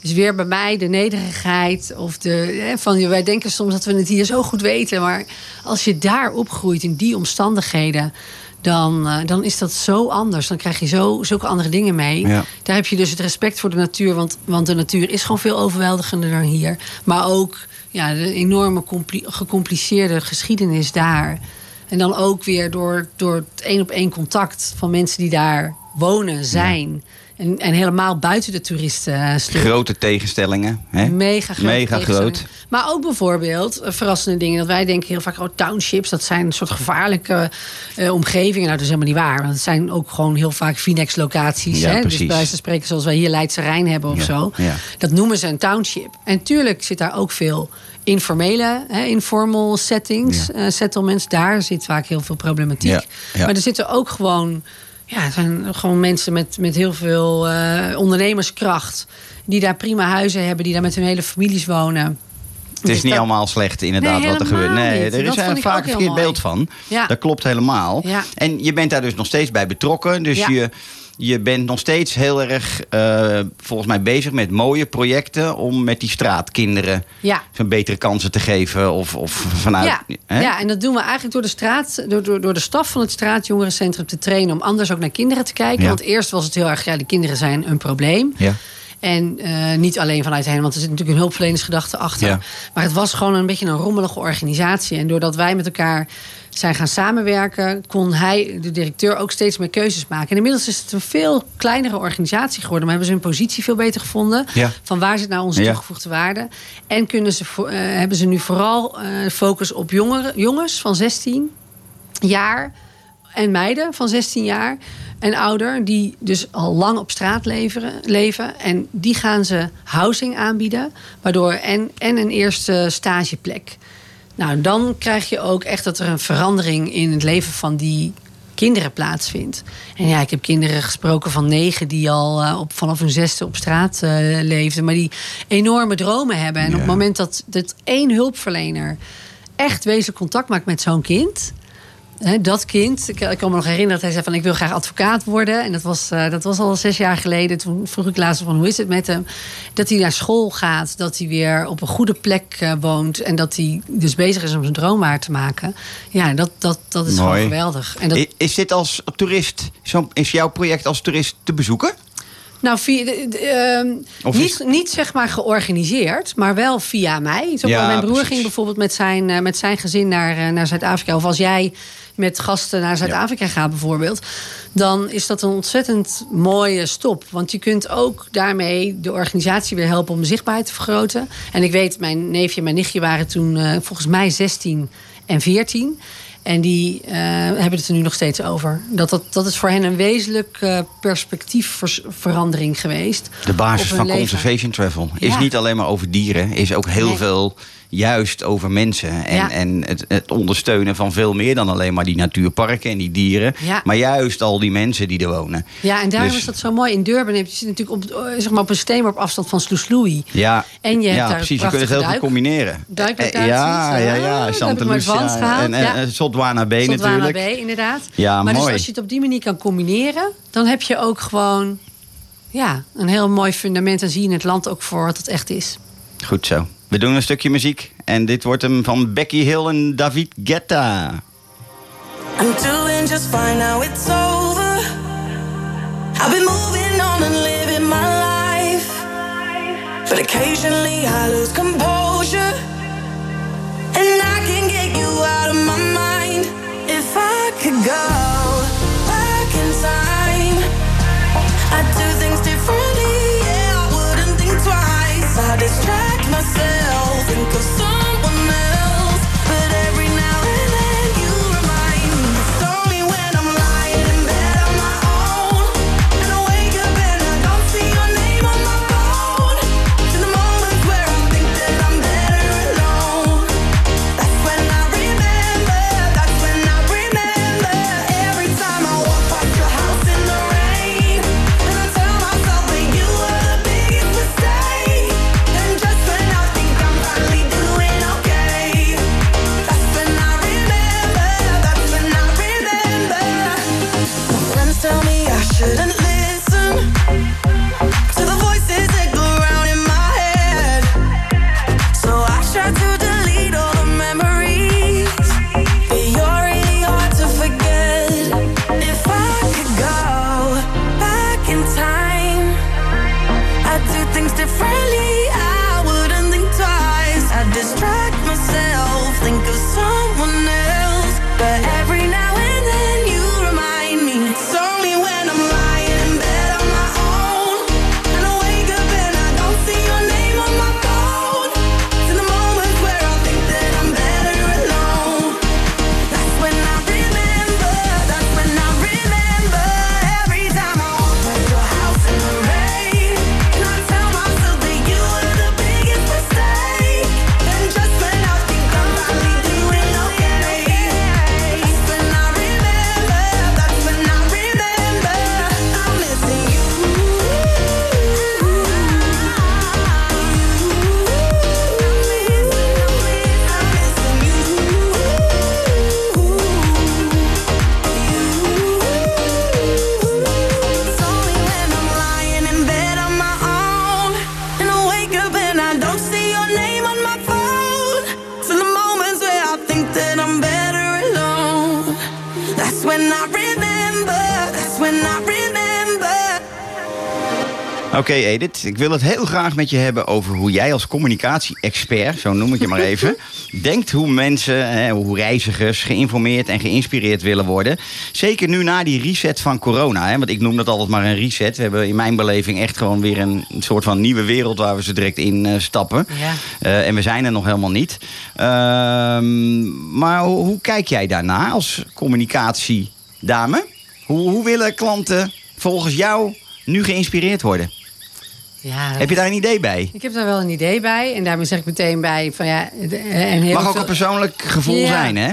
is weer bij mij de nederigheid. Of de, hè, van, wij denken soms dat we het hier zo goed weten. Maar als je daar opgroeit in die omstandigheden. Dan, eh, dan is dat zo anders. Dan krijg je zo, zulke andere dingen mee. Ja. Daar heb je dus het respect voor de natuur. Want, want de natuur is gewoon veel overweldigender dan hier. Maar ook ja, de enorme compli- gecompliceerde geschiedenis daar. En dan ook weer door, door het één op één contact van mensen die daar wonen, zijn. En, en helemaal buiten de toeristen. Grote tegenstellingen. Hè? Mega groot. Mega groot. Maar ook bijvoorbeeld eh, verrassende dingen. Dat wij denken heel vaak, oh, townships, dat zijn een soort gevaarlijke eh, omgevingen. Nou, dat is helemaal niet waar. Want het zijn ook gewoon heel vaak Phoenix-locaties. Ja, hè? Dus bij van spreken, zoals wij hier Leidse Rijn hebben of Ja, zo. ja. Dat noemen ze een township. En tuurlijk zit daar ook veel informele, hè, informal settings, Ja. eh, settlements. Daar zit vaak heel veel problematiek. Ja, ja. Maar er zitten ook gewoon, ja, zijn gewoon mensen met, met heel veel eh, ondernemerskracht. Die daar prima huizen hebben, die daar met hun hele families wonen. Het is Dus niet dat- allemaal slecht inderdaad Nee, wat er gebeurt. Nee, niet. er is er ik vaak een verkeerd beeld van. Ja. Dat klopt helemaal. Ja. En je bent daar dus nog steeds bij betrokken. Dus Ja. je, je bent nog steeds heel erg eh, volgens mij bezig met mooie projecten... om met die straatkinderen Ja. zo'n betere kansen te geven. Of, of vanuit... Ja, hè? ja, en dat doen we eigenlijk door de straat, door, door, door de staf van het straatjongerencentrum te trainen om anders ook naar kinderen te kijken. Ja. Want eerst was het heel erg, ja, de kinderen zijn een probleem. Ja. En eh, niet alleen vanuit hen, want er zit natuurlijk een hulpverlenersgedachte achter. Ja. Maar het was gewoon een beetje een rommelige organisatie. En doordat wij met elkaar zijn gaan samenwerken, kon hij, de directeur, ook steeds meer keuzes maken. En inmiddels is het een veel kleinere organisatie geworden. Maar hebben ze hun positie veel beter gevonden. Ja. Van waar zit nou onze Ja. toegevoegde waarde? En kunnen ze, eh, hebben ze nu vooral eh, focus op jongeren, jongens van 16 jaar en meiden van 16 jaar en ouder, die dus al lang op straat leveren, leven. En die gaan ze housing aanbieden, waardoor en, en een eerste stageplek. Nou, dan krijg je ook echt dat er een verandering in het leven van die kinderen plaatsvindt. En ja, ik heb kinderen gesproken van negen die al eh, op, vanaf hun zesde op straat eh, leefden, maar die enorme dromen hebben. En op het moment dat, dat één hulpverlener echt wezenlijk contact maakt met zo'n kind. Dat kind, ik, ik kan me nog herinneren dat hij zei van ik wil graag advocaat worden. En dat was, eh, dat was al zes jaar geleden. Toen vroeg ik laatst van hoe is het met hem? Dat hij naar school gaat, dat hij weer op een goede plek eh, woont. En dat hij dus bezig is om zijn droom waar te maken. Ja, dat, dat, dat is Mooi. gewoon geweldig. En dat, Is dit als toerist, zo, is jouw project als toerist te bezoeken? Nou, via, de- ehm, is- niet, niet zeg maar georganiseerd, maar wel via mij. Zo, Ja, mijn broer precies. ging bijvoorbeeld met zijn, eh, met zijn gezin naar, naar Zuid-Afrika. Of als jij met gasten naar Zuid-Afrika gaat bijvoorbeeld. Dan is dat een ontzettend mooie stop. Want je kunt ook daarmee de organisatie weer helpen om de zichtbaarheid te vergroten. En ik weet, mijn neefje en mijn nichtje waren toen eh, volgens mij 16 en 14. En die eh, hebben het er nu nog steeds over. Dat, dat, dat is voor hen een wezenlijk eh, perspectiefverandering geweest. De basis van leven. Conservation Travel is Ja. niet alleen maar over dieren, is ook heel Nee. veel juist over mensen. En, Ja. en het, het ondersteunen van veel meer dan alleen maar die natuurparken en die dieren. Ja. Maar juist al die mensen die er wonen. Ja, en daarom Dus- is dat zo mooi. In Durban heb je zit natuurlijk op, eh, zeg maar op een steenworp afstand van Sloesloei. Ja, En je hebt ja daar precies. Je kunt het heel goed prachtige combineren. duiklocaties. Ja, ja, ja. dat Santa Lucia en, en, Ja. en Sotwana Sotwana natuurlijk. Bay, inderdaad. Ja, maar mooi. dus als je het op die manier kan combineren, dan heb je ook gewoon ja, een heel mooi fundament. En zie je het land ook voor wat het echt is. Goed zo. We doen een stukje muziek. En dit wordt hem van Becky Hill en David Guetta. I'm doing just fine now it's over. I've been moving on and living my life. But occasionally I lose composure. And I can get you out of my mind. If I could go I distract myself, think of Oké Edith, ik wil het heel graag met je hebben over hoe jij als communicatie-expert, zo noem ik je maar even, denkt hoe mensen, hè, hoe reizigers geïnformeerd en geïnspireerd willen worden. Zeker nu na die reset van corona, hè, want ik noem dat altijd maar een reset. We hebben in mijn beleving echt gewoon weer een soort van nieuwe wereld waar we zo direct in eh, stappen. Ja. Eh, en we zijn er nog helemaal niet. Ehm, maar hoe, hoe kijk jij daarna als communicatiedame? Hoe, hoe willen klanten volgens jou nu geïnspireerd worden? Ja, Heb je daar een idee bij? Ik heb daar wel een idee bij. En daarmee zeg ik meteen bij van ja. En heel Mag ook veel- een persoonlijk gevoel Ja. zijn, hè?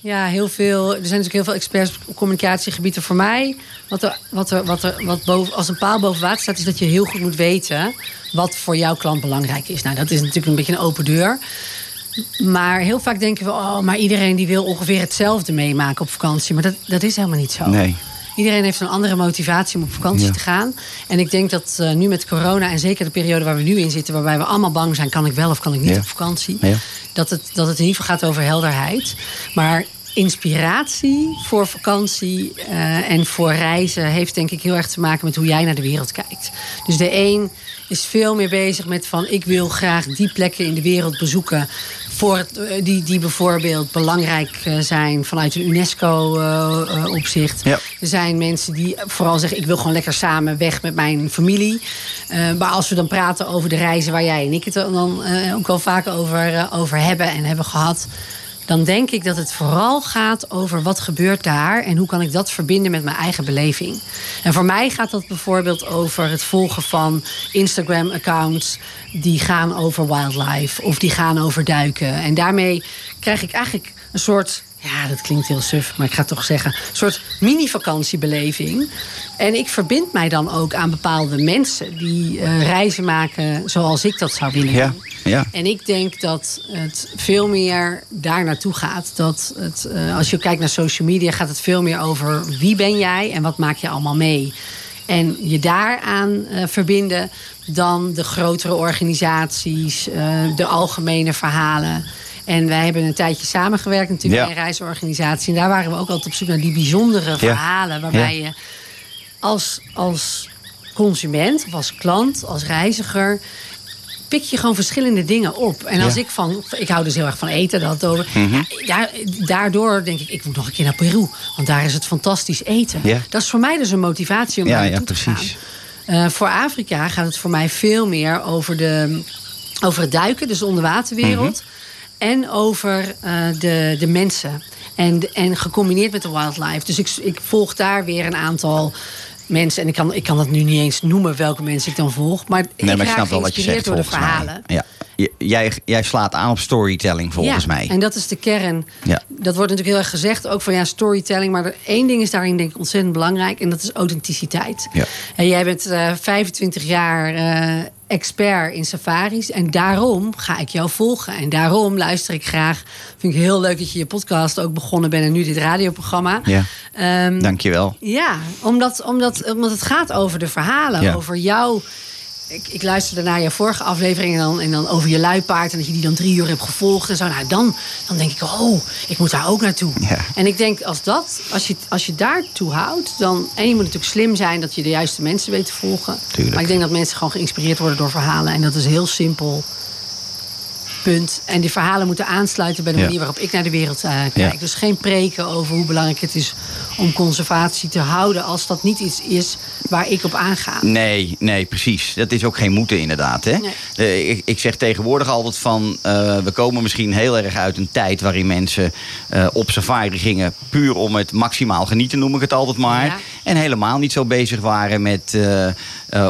Ja, heel veel. Er zijn natuurlijk heel veel experts op communicatiegebieden voor mij. Wat, er, wat, er, wat, er, wat boven, als een paal boven water staat, is dat je heel goed moet weten wat voor jouw klant belangrijk is. Nou, dat is natuurlijk een beetje een open deur. Maar heel vaak denken we, oh, maar iedereen die wil ongeveer hetzelfde meemaken op vakantie. Maar dat, dat is helemaal niet zo. Nee. Iedereen heeft een andere motivatie om op vakantie Ja. te gaan. En ik denk dat eh, nu met corona en zeker de periode waar we nu in zitten, waarbij we allemaal bang zijn, kan ik wel of kan ik niet Ja. op vakantie, Ja. dat, het, dat het in ieder geval gaat over helderheid. Maar inspiratie voor vakantie eh, en voor reizen heeft denk ik heel erg te maken met hoe jij naar de wereld kijkt. Dus de een is veel meer bezig met van ik wil graag die plekken in de wereld bezoeken voor het, eh, die, die bijvoorbeeld belangrijk eh, zijn vanuit een UNESCO-opzicht. Ja. Er zijn mensen die vooral zeggen: ik wil gewoon lekker samen weg met mijn familie. Eh, maar als we dan praten over de reizen waar jij en ik het dan eh, ook wel vaak over, eh, over hebben en hebben gehad. Dan denk ik dat het vooral gaat over wat gebeurt daar en hoe kan ik dat verbinden met mijn eigen beleving. En voor mij gaat dat bijvoorbeeld over het volgen van Instagram-accounts die gaan over wildlife of die gaan over duiken. En daarmee krijg ik eigenlijk een soort ja, dat klinkt heel suf, maar ik ga het toch zeggen. Een soort mini-vakantiebeleving. En ik verbind mij dan ook aan bepaalde mensen die eh, reizen maken zoals ik dat zou willen Ja. En ik denk dat het veel meer daar naartoe gaat. Dat het, eh, als je kijkt naar social media, gaat het veel meer over wie ben jij en wat maak je allemaal mee. En je daaraan eh verbinden dan de grotere organisaties, de algemene verhalen. En wij hebben een tijdje samengewerkt natuurlijk Ja. bij een reisorganisatie. En daar waren we ook altijd op zoek naar die bijzondere verhalen. Waarbij Ja. je als, als consument of als klant, als reiziger pik je gewoon verschillende dingen op. En als Ja. ik van, ik hou dus heel erg van eten, dat over. Mhm. ja, daar, daardoor denk ik, ik moet nog een keer naar Peru, want daar is het fantastisch eten. Ja. Dat is voor mij dus een motivatie om Ja, daar ja, naartoe te gaan. precies. Eh, voor Afrika gaat het voor mij veel meer over, de, over het duiken, dus de onderwaterwereld. Mhm. En over eh, de, de mensen. En, en gecombineerd met de wildlife. Dus ik, ik volg daar weer een aantal mensen. En ik kan, ik kan het nu niet eens noemen welke mensen ik dan volg. Maar ik maar ik snap wel wat je geïnspireerd zegt door de mij. verhalen. Ja. Jij, jij slaat aan op storytelling volgens ja, mij. En dat is de kern. Ja. Dat wordt natuurlijk heel erg gezegd, ook van ja, storytelling. Maar er, één ding is daarin denk ik ontzettend belangrijk. En dat is authenticiteit. Ja. En jij bent eh 25 jaar eh, expert in safaris. En daarom ga ik jou volgen. En daarom luister ik graag. Vind ik heel leuk dat je je podcast ook begonnen bent. En nu dit radioprogramma. Ja. Ehm, Dankjewel. ja, omdat, omdat, omdat het gaat over de verhalen, Ja. over jou. Ik, ik luisterde naar je vorige aflevering en dan, en dan over je luipaard... en dat je die dan drie uur hebt gevolgd en zo. Nou, dan, dan denk ik, oh, ik moet daar ook naartoe. Ja. En ik denk, als, dat, als, je, als je daartoe houdt... dan, en je moet natuurlijk slim zijn dat je de juiste mensen weet te volgen. Tuurlijk. Maar ik denk dat mensen gewoon geïnspireerd worden door verhalen. En dat is heel simpel. Punt. En die verhalen moeten aansluiten bij de manier waarop ik naar de wereld eh, kijk. Ja. Dus geen preken over hoe belangrijk het is om conservatie te houden... als dat niet iets is waar ik op aanga. Nee, nee, precies. Dat is ook geen moeten inderdaad. Hè? Nee. Eh, ik, ik zeg tegenwoordig altijd van... eh, we komen misschien heel erg uit een tijd... waarin mensen op safari gingen... puur om het maximaal genieten, noem ik het altijd maar. Ja. En helemaal niet zo bezig waren met...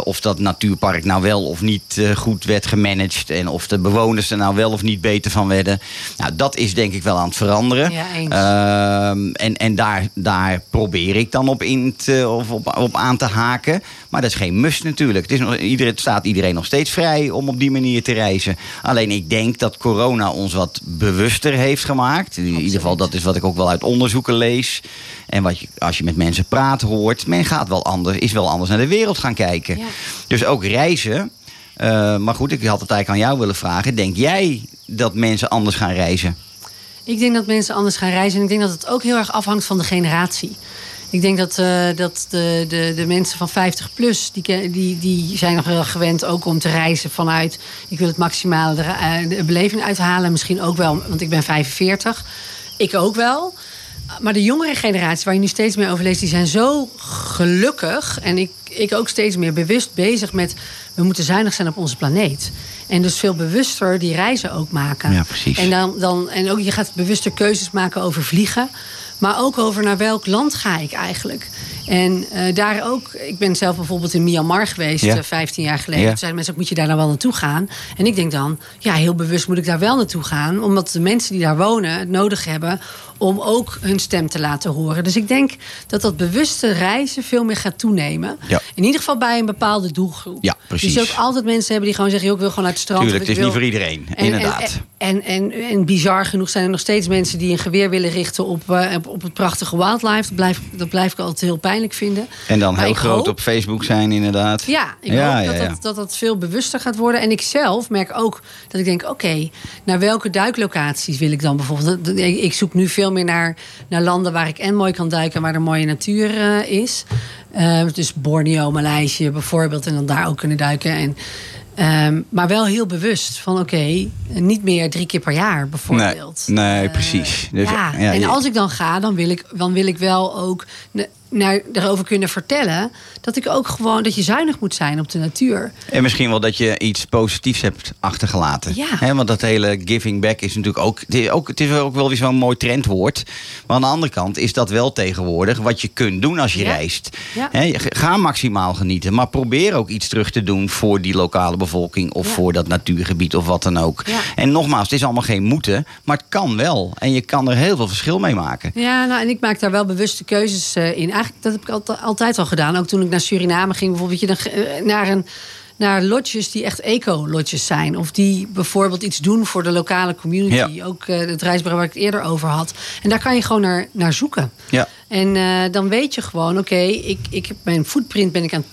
of dat natuurpark nou wel of niet goed werd gemanaged... en of de bewoners er nou wel of niet beter van werden. Nou, dat is denk ik wel aan het veranderen. Ja, eens. Ehm, en en daar, daar probeer ik dan op, in te, of op, op aan te haken. Maar dat is geen must natuurlijk. Het, is nog, iedereen, het staat iedereen nog steeds vrij om op die manier te reizen. Alleen ik denk dat corona ons wat bewuster heeft gemaakt. In ieder geval, dat is wat ik ook wel uit onderzoeken lees. En wat je, als je met mensen praat hoort. Men gaat wel anders, is wel anders naar de wereld gaan kijken. Ja. Dus ook reizen. Eh, maar goed, ik had het eigenlijk aan jou willen vragen. Denk jij dat mensen anders gaan reizen? Ik denk dat mensen anders gaan reizen. En ik denk dat het ook heel erg afhangt van de generatie. Ik denk dat, eh, dat de, de, de mensen van 50 plus, die, die, die zijn nog wel gewend ook om te reizen vanuit... ik wil het maximale eh, de beleving uithalen. Misschien ook wel, want ik ben 45. Ik ook wel. Maar de jongere generatie, waar je nu steeds meer over leest... die zijn zo gelukkig. En ik, ik ook steeds meer bewust bezig met... we moeten zuinig zijn op onze planeet. En dus veel bewuster die reizen ook maken. Ja, precies. En, dan, dan, en ook je gaat bewuster keuzes maken over vliegen. Maar ook over naar welk land ga ik eigenlijk. En eh, daar ook, ik ben zelf bijvoorbeeld in Myanmar geweest, Ja. eh, 15 jaar geleden. Ja. Toen zeiden mensen ook, moet je daar nou wel naartoe gaan? En ik denk dan, ja, heel bewust moet ik daar wel naartoe gaan. Omdat de mensen die daar wonen het nodig hebben om ook hun stem te laten horen. Dus ik denk dat dat bewuste reizen veel meer gaat toenemen. Ja. In ieder geval bij een bepaalde doelgroep. Ja, precies. Dus ook altijd mensen hebben die gewoon zeggen, ik wil gewoon naar het strand. Tuurlijk, het is niet voor iedereen, En- inderdaad. En, en, en, en bizar genoeg zijn er nog steeds mensen die een geweer willen richten op, eh, op, op het prachtige wildlife. Dat blijf, dat blijf ik altijd heel pijnlijk vinden. En dan Maar heel groot hoop- op Facebook zijn, inderdaad. ja, ik Ja, hoop ja, dat, ja. Dat, dat dat veel bewuster gaat worden. En ik zelf merk ook dat ik denk... oké, naar welke duiklocaties wil ik dan bijvoorbeeld? Ik zoek nu veel meer naar, naar landen waar ik en mooi kan duiken... waar er mooie natuur eh, is. Eh, dus Borneo, Maleisië bijvoorbeeld. En dan daar ook kunnen duiken. En, ehm, maar wel heel bewust van oké, niet meer drie keer per jaar bijvoorbeeld. Nee, nee, Eh, precies. Dus, ja, ja, en als ik dan ga, dan wil ik, dan wil ik wel ook... naar, erover kunnen vertellen. Dat ik ook gewoon dat je zuinig moet zijn op de natuur. En misschien wel dat je iets positiefs hebt achtergelaten. Ja. Hè, want dat hele giving back is natuurlijk ook het, is ook. het is ook wel weer zo'n mooi trendwoord. Maar aan de andere kant is dat wel tegenwoordig wat je kunt doen als je Ja. reist. Ja. Hè, ga maximaal genieten. Maar probeer ook iets terug te doen voor die lokale bevolking. Of voor dat natuurgebied of wat dan ook. En nogmaals, het is allemaal geen moeten. Maar het kan wel. En je kan er heel veel verschil mee maken. Ja, nou, en ik maak daar wel bewuste keuzes eh, in. Eigenlijk, dat heb ik altijd, altijd al gedaan. Ook toen ik naar Suriname ging, bijvoorbeeld, je dan, eh, naar een naar lodges die echt eco-lodges zijn. Of die bijvoorbeeld iets doen voor de lokale community. Ja. Ook eh, het reisbureau waar ik het eerder over had. En daar kan je gewoon naar, naar zoeken. Ja. En eh, dan weet je gewoon, oké, ik, ik heb mijn footprint ben ik aan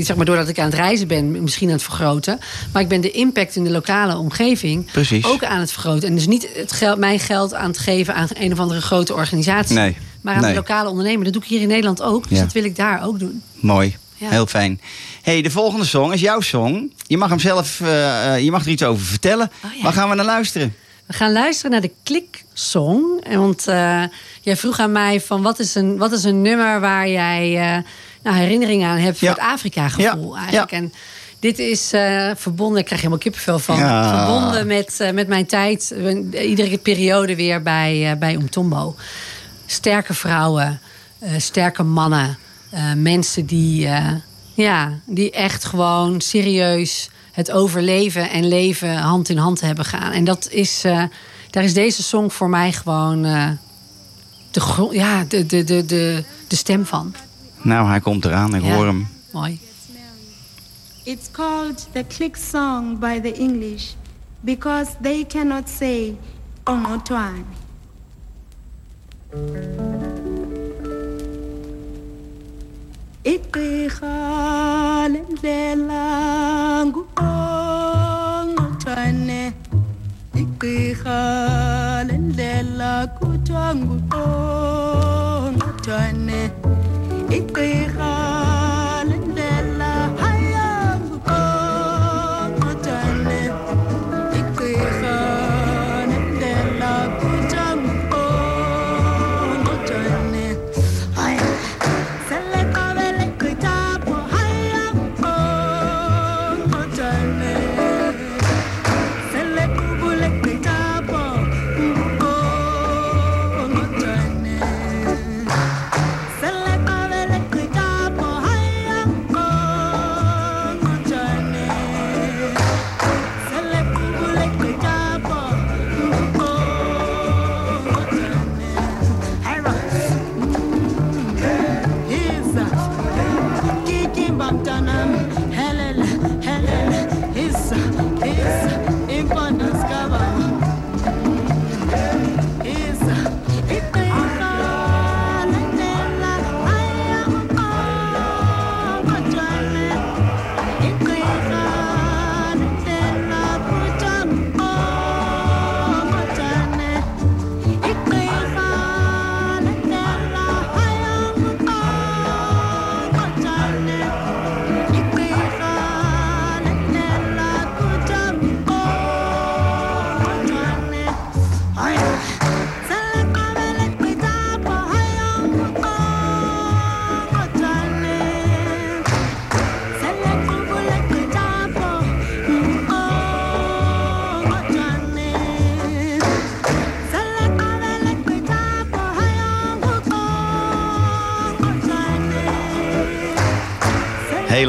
zeg maar doordat ik aan het reizen ben, misschien aan het vergroten. Maar ik ben de impact in de lokale omgeving Precies. ook aan het vergroten. En dus niet het geld, mijn geld aan het geven aan een of andere grote organisatie. Nee. Maar aan Nee. de lokale ondernemer. Dat doe ik hier in Nederland ook. Dus Ja. dat wil ik daar ook doen. Mooi. Ja. Heel fijn. hey, de volgende song is jouw song. Je mag hem zelf, eh, eh, je mag er iets over vertellen. Oh, ja. Waar gaan we naar luisteren? We gaan luisteren naar de Klik-song. Want eh, jij vroeg aan mij van wat is een, wat is een nummer waar jij eh, nou, herinneringen aan hebt voor Ja. het Afrika-gevoel eigenlijk. En dit is verbonden, ik krijg helemaal kippenvel van. Ja. Verbonden met, met mijn tijd, iedere periode weer bij, bij Umtombo. Sterke vrouwen, eh, sterke mannen, eh, mensen die, eh, ja, die echt gewoon serieus het overleven en leven hand in hand hebben gaan. En dat is, eh, daar is deze song voor mij gewoon eh, de, ja, de, de, de, de, de stem van. Nou, hij komt eraan. Ik Ja. hoor hem. Mooi. It's called the click song by the English because they cannot say Onotwan. Igqirha lendlela nguqongqothwane Igqirha lendlela kuthiwa nguqongqothwane Igqirha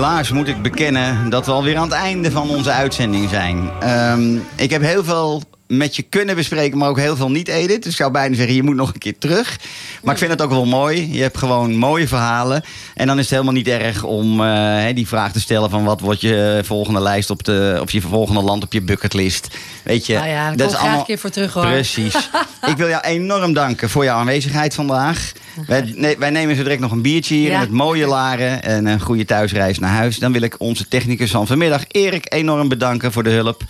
Helaas moet ik bekennen dat we alweer aan het einde van onze uitzending zijn. Ehm, ik heb heel veel met je kunnen bespreken, maar ook heel veel niet, Edith. Dus ik zou bijna zeggen, je moet nog een keer terug. Maar ik vind het ook wel mooi. Je hebt gewoon mooie verhalen. En dan is het helemaal niet erg om eh, die vraag te stellen... van wat wordt je volgende lijst op de... of je volgende land op je bucketlist. Weet je, Nou ja, daar kom ik graag een keer voor terug, hoor. Precies. ik wil jou enorm danken voor jouw aanwezigheid vandaag. Wij, nee, wij nemen zo direct nog een biertje hier Ja. in het mooie Laren. En een goede thuisreis naar huis. Dan wil ik onze technicus van vanmiddag, Erik, enorm bedanken voor de hulp.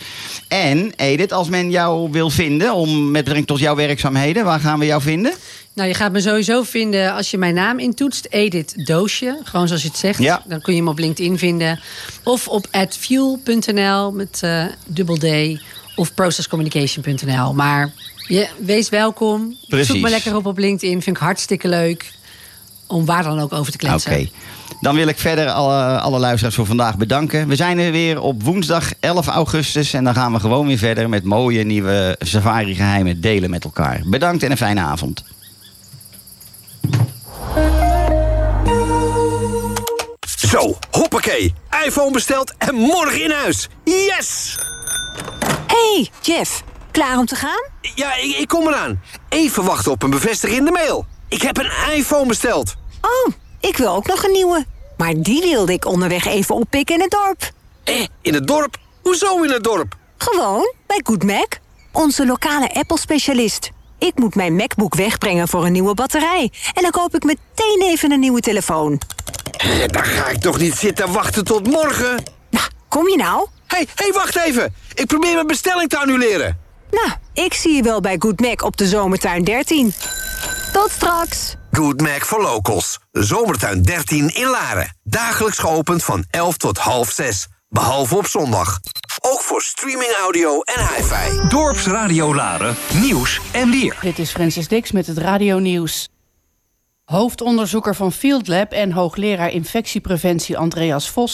En Edith, als men jou wil vinden om met betrekking tot jouw werkzaamheden, waar gaan we jou vinden? Nou, je gaat me sowieso vinden als je mijn naam intoetst. Edith Doosje, gewoon zoals je het zegt. Ja. Dan kun je hem op LinkedIn vinden. Of op adfuel.nl met eh dubbel D. Of processcommunication.nl. Maar je, wees welkom. Precies. Zoek me lekker op op LinkedIn. Vind ik hartstikke leuk. om waar dan ook over te kletsen. Oké. Dan wil ik verder alle, alle luisteraars voor vandaag bedanken. We zijn er weer op woensdag 11 augustus. En dan gaan we gewoon weer verder met mooie nieuwe safari-geheimen delen met elkaar. Bedankt en een fijne avond. Zo, hoppakee. iPhone besteld en morgen in huis. Yes! Hey, Jeff. Klaar om te gaan? Ja, ik, ik kom eraan. Even wachten op een bevestiging in de mail. Ik heb een iPhone besteld. Oh, ik wil ook nog een nieuwe. Maar die wilde ik onderweg even oppikken in het dorp. Eh, in het dorp? Hoezo in het dorp? Gewoon, bij Good Mac. Onze lokale Apple-specialist. Ik moet mijn MacBook wegbrengen voor een nieuwe batterij. En dan koop ik meteen even een nieuwe telefoon. Eh, Dan ga ik toch niet zitten wachten tot morgen? Nou, kom je nou? Hé, hey, hey, wacht even. Ik probeer mijn bestelling te annuleren. Nou, ik zie je wel bij Good Mac op de Zomertuin 13. Tot straks. Good Mac for Locals. Zomertuin 13 in Laren. Dagelijks geopend van 11 tot half 6. Behalve op zondag. Ook voor streaming audio en hi-fi. Dorpsradio Laren, nieuws en weer. Dit is Francis Dix met het Radio Nieuws. Hoofdonderzoeker van Field Lab en hoogleraar infectiepreventie Andreas Vos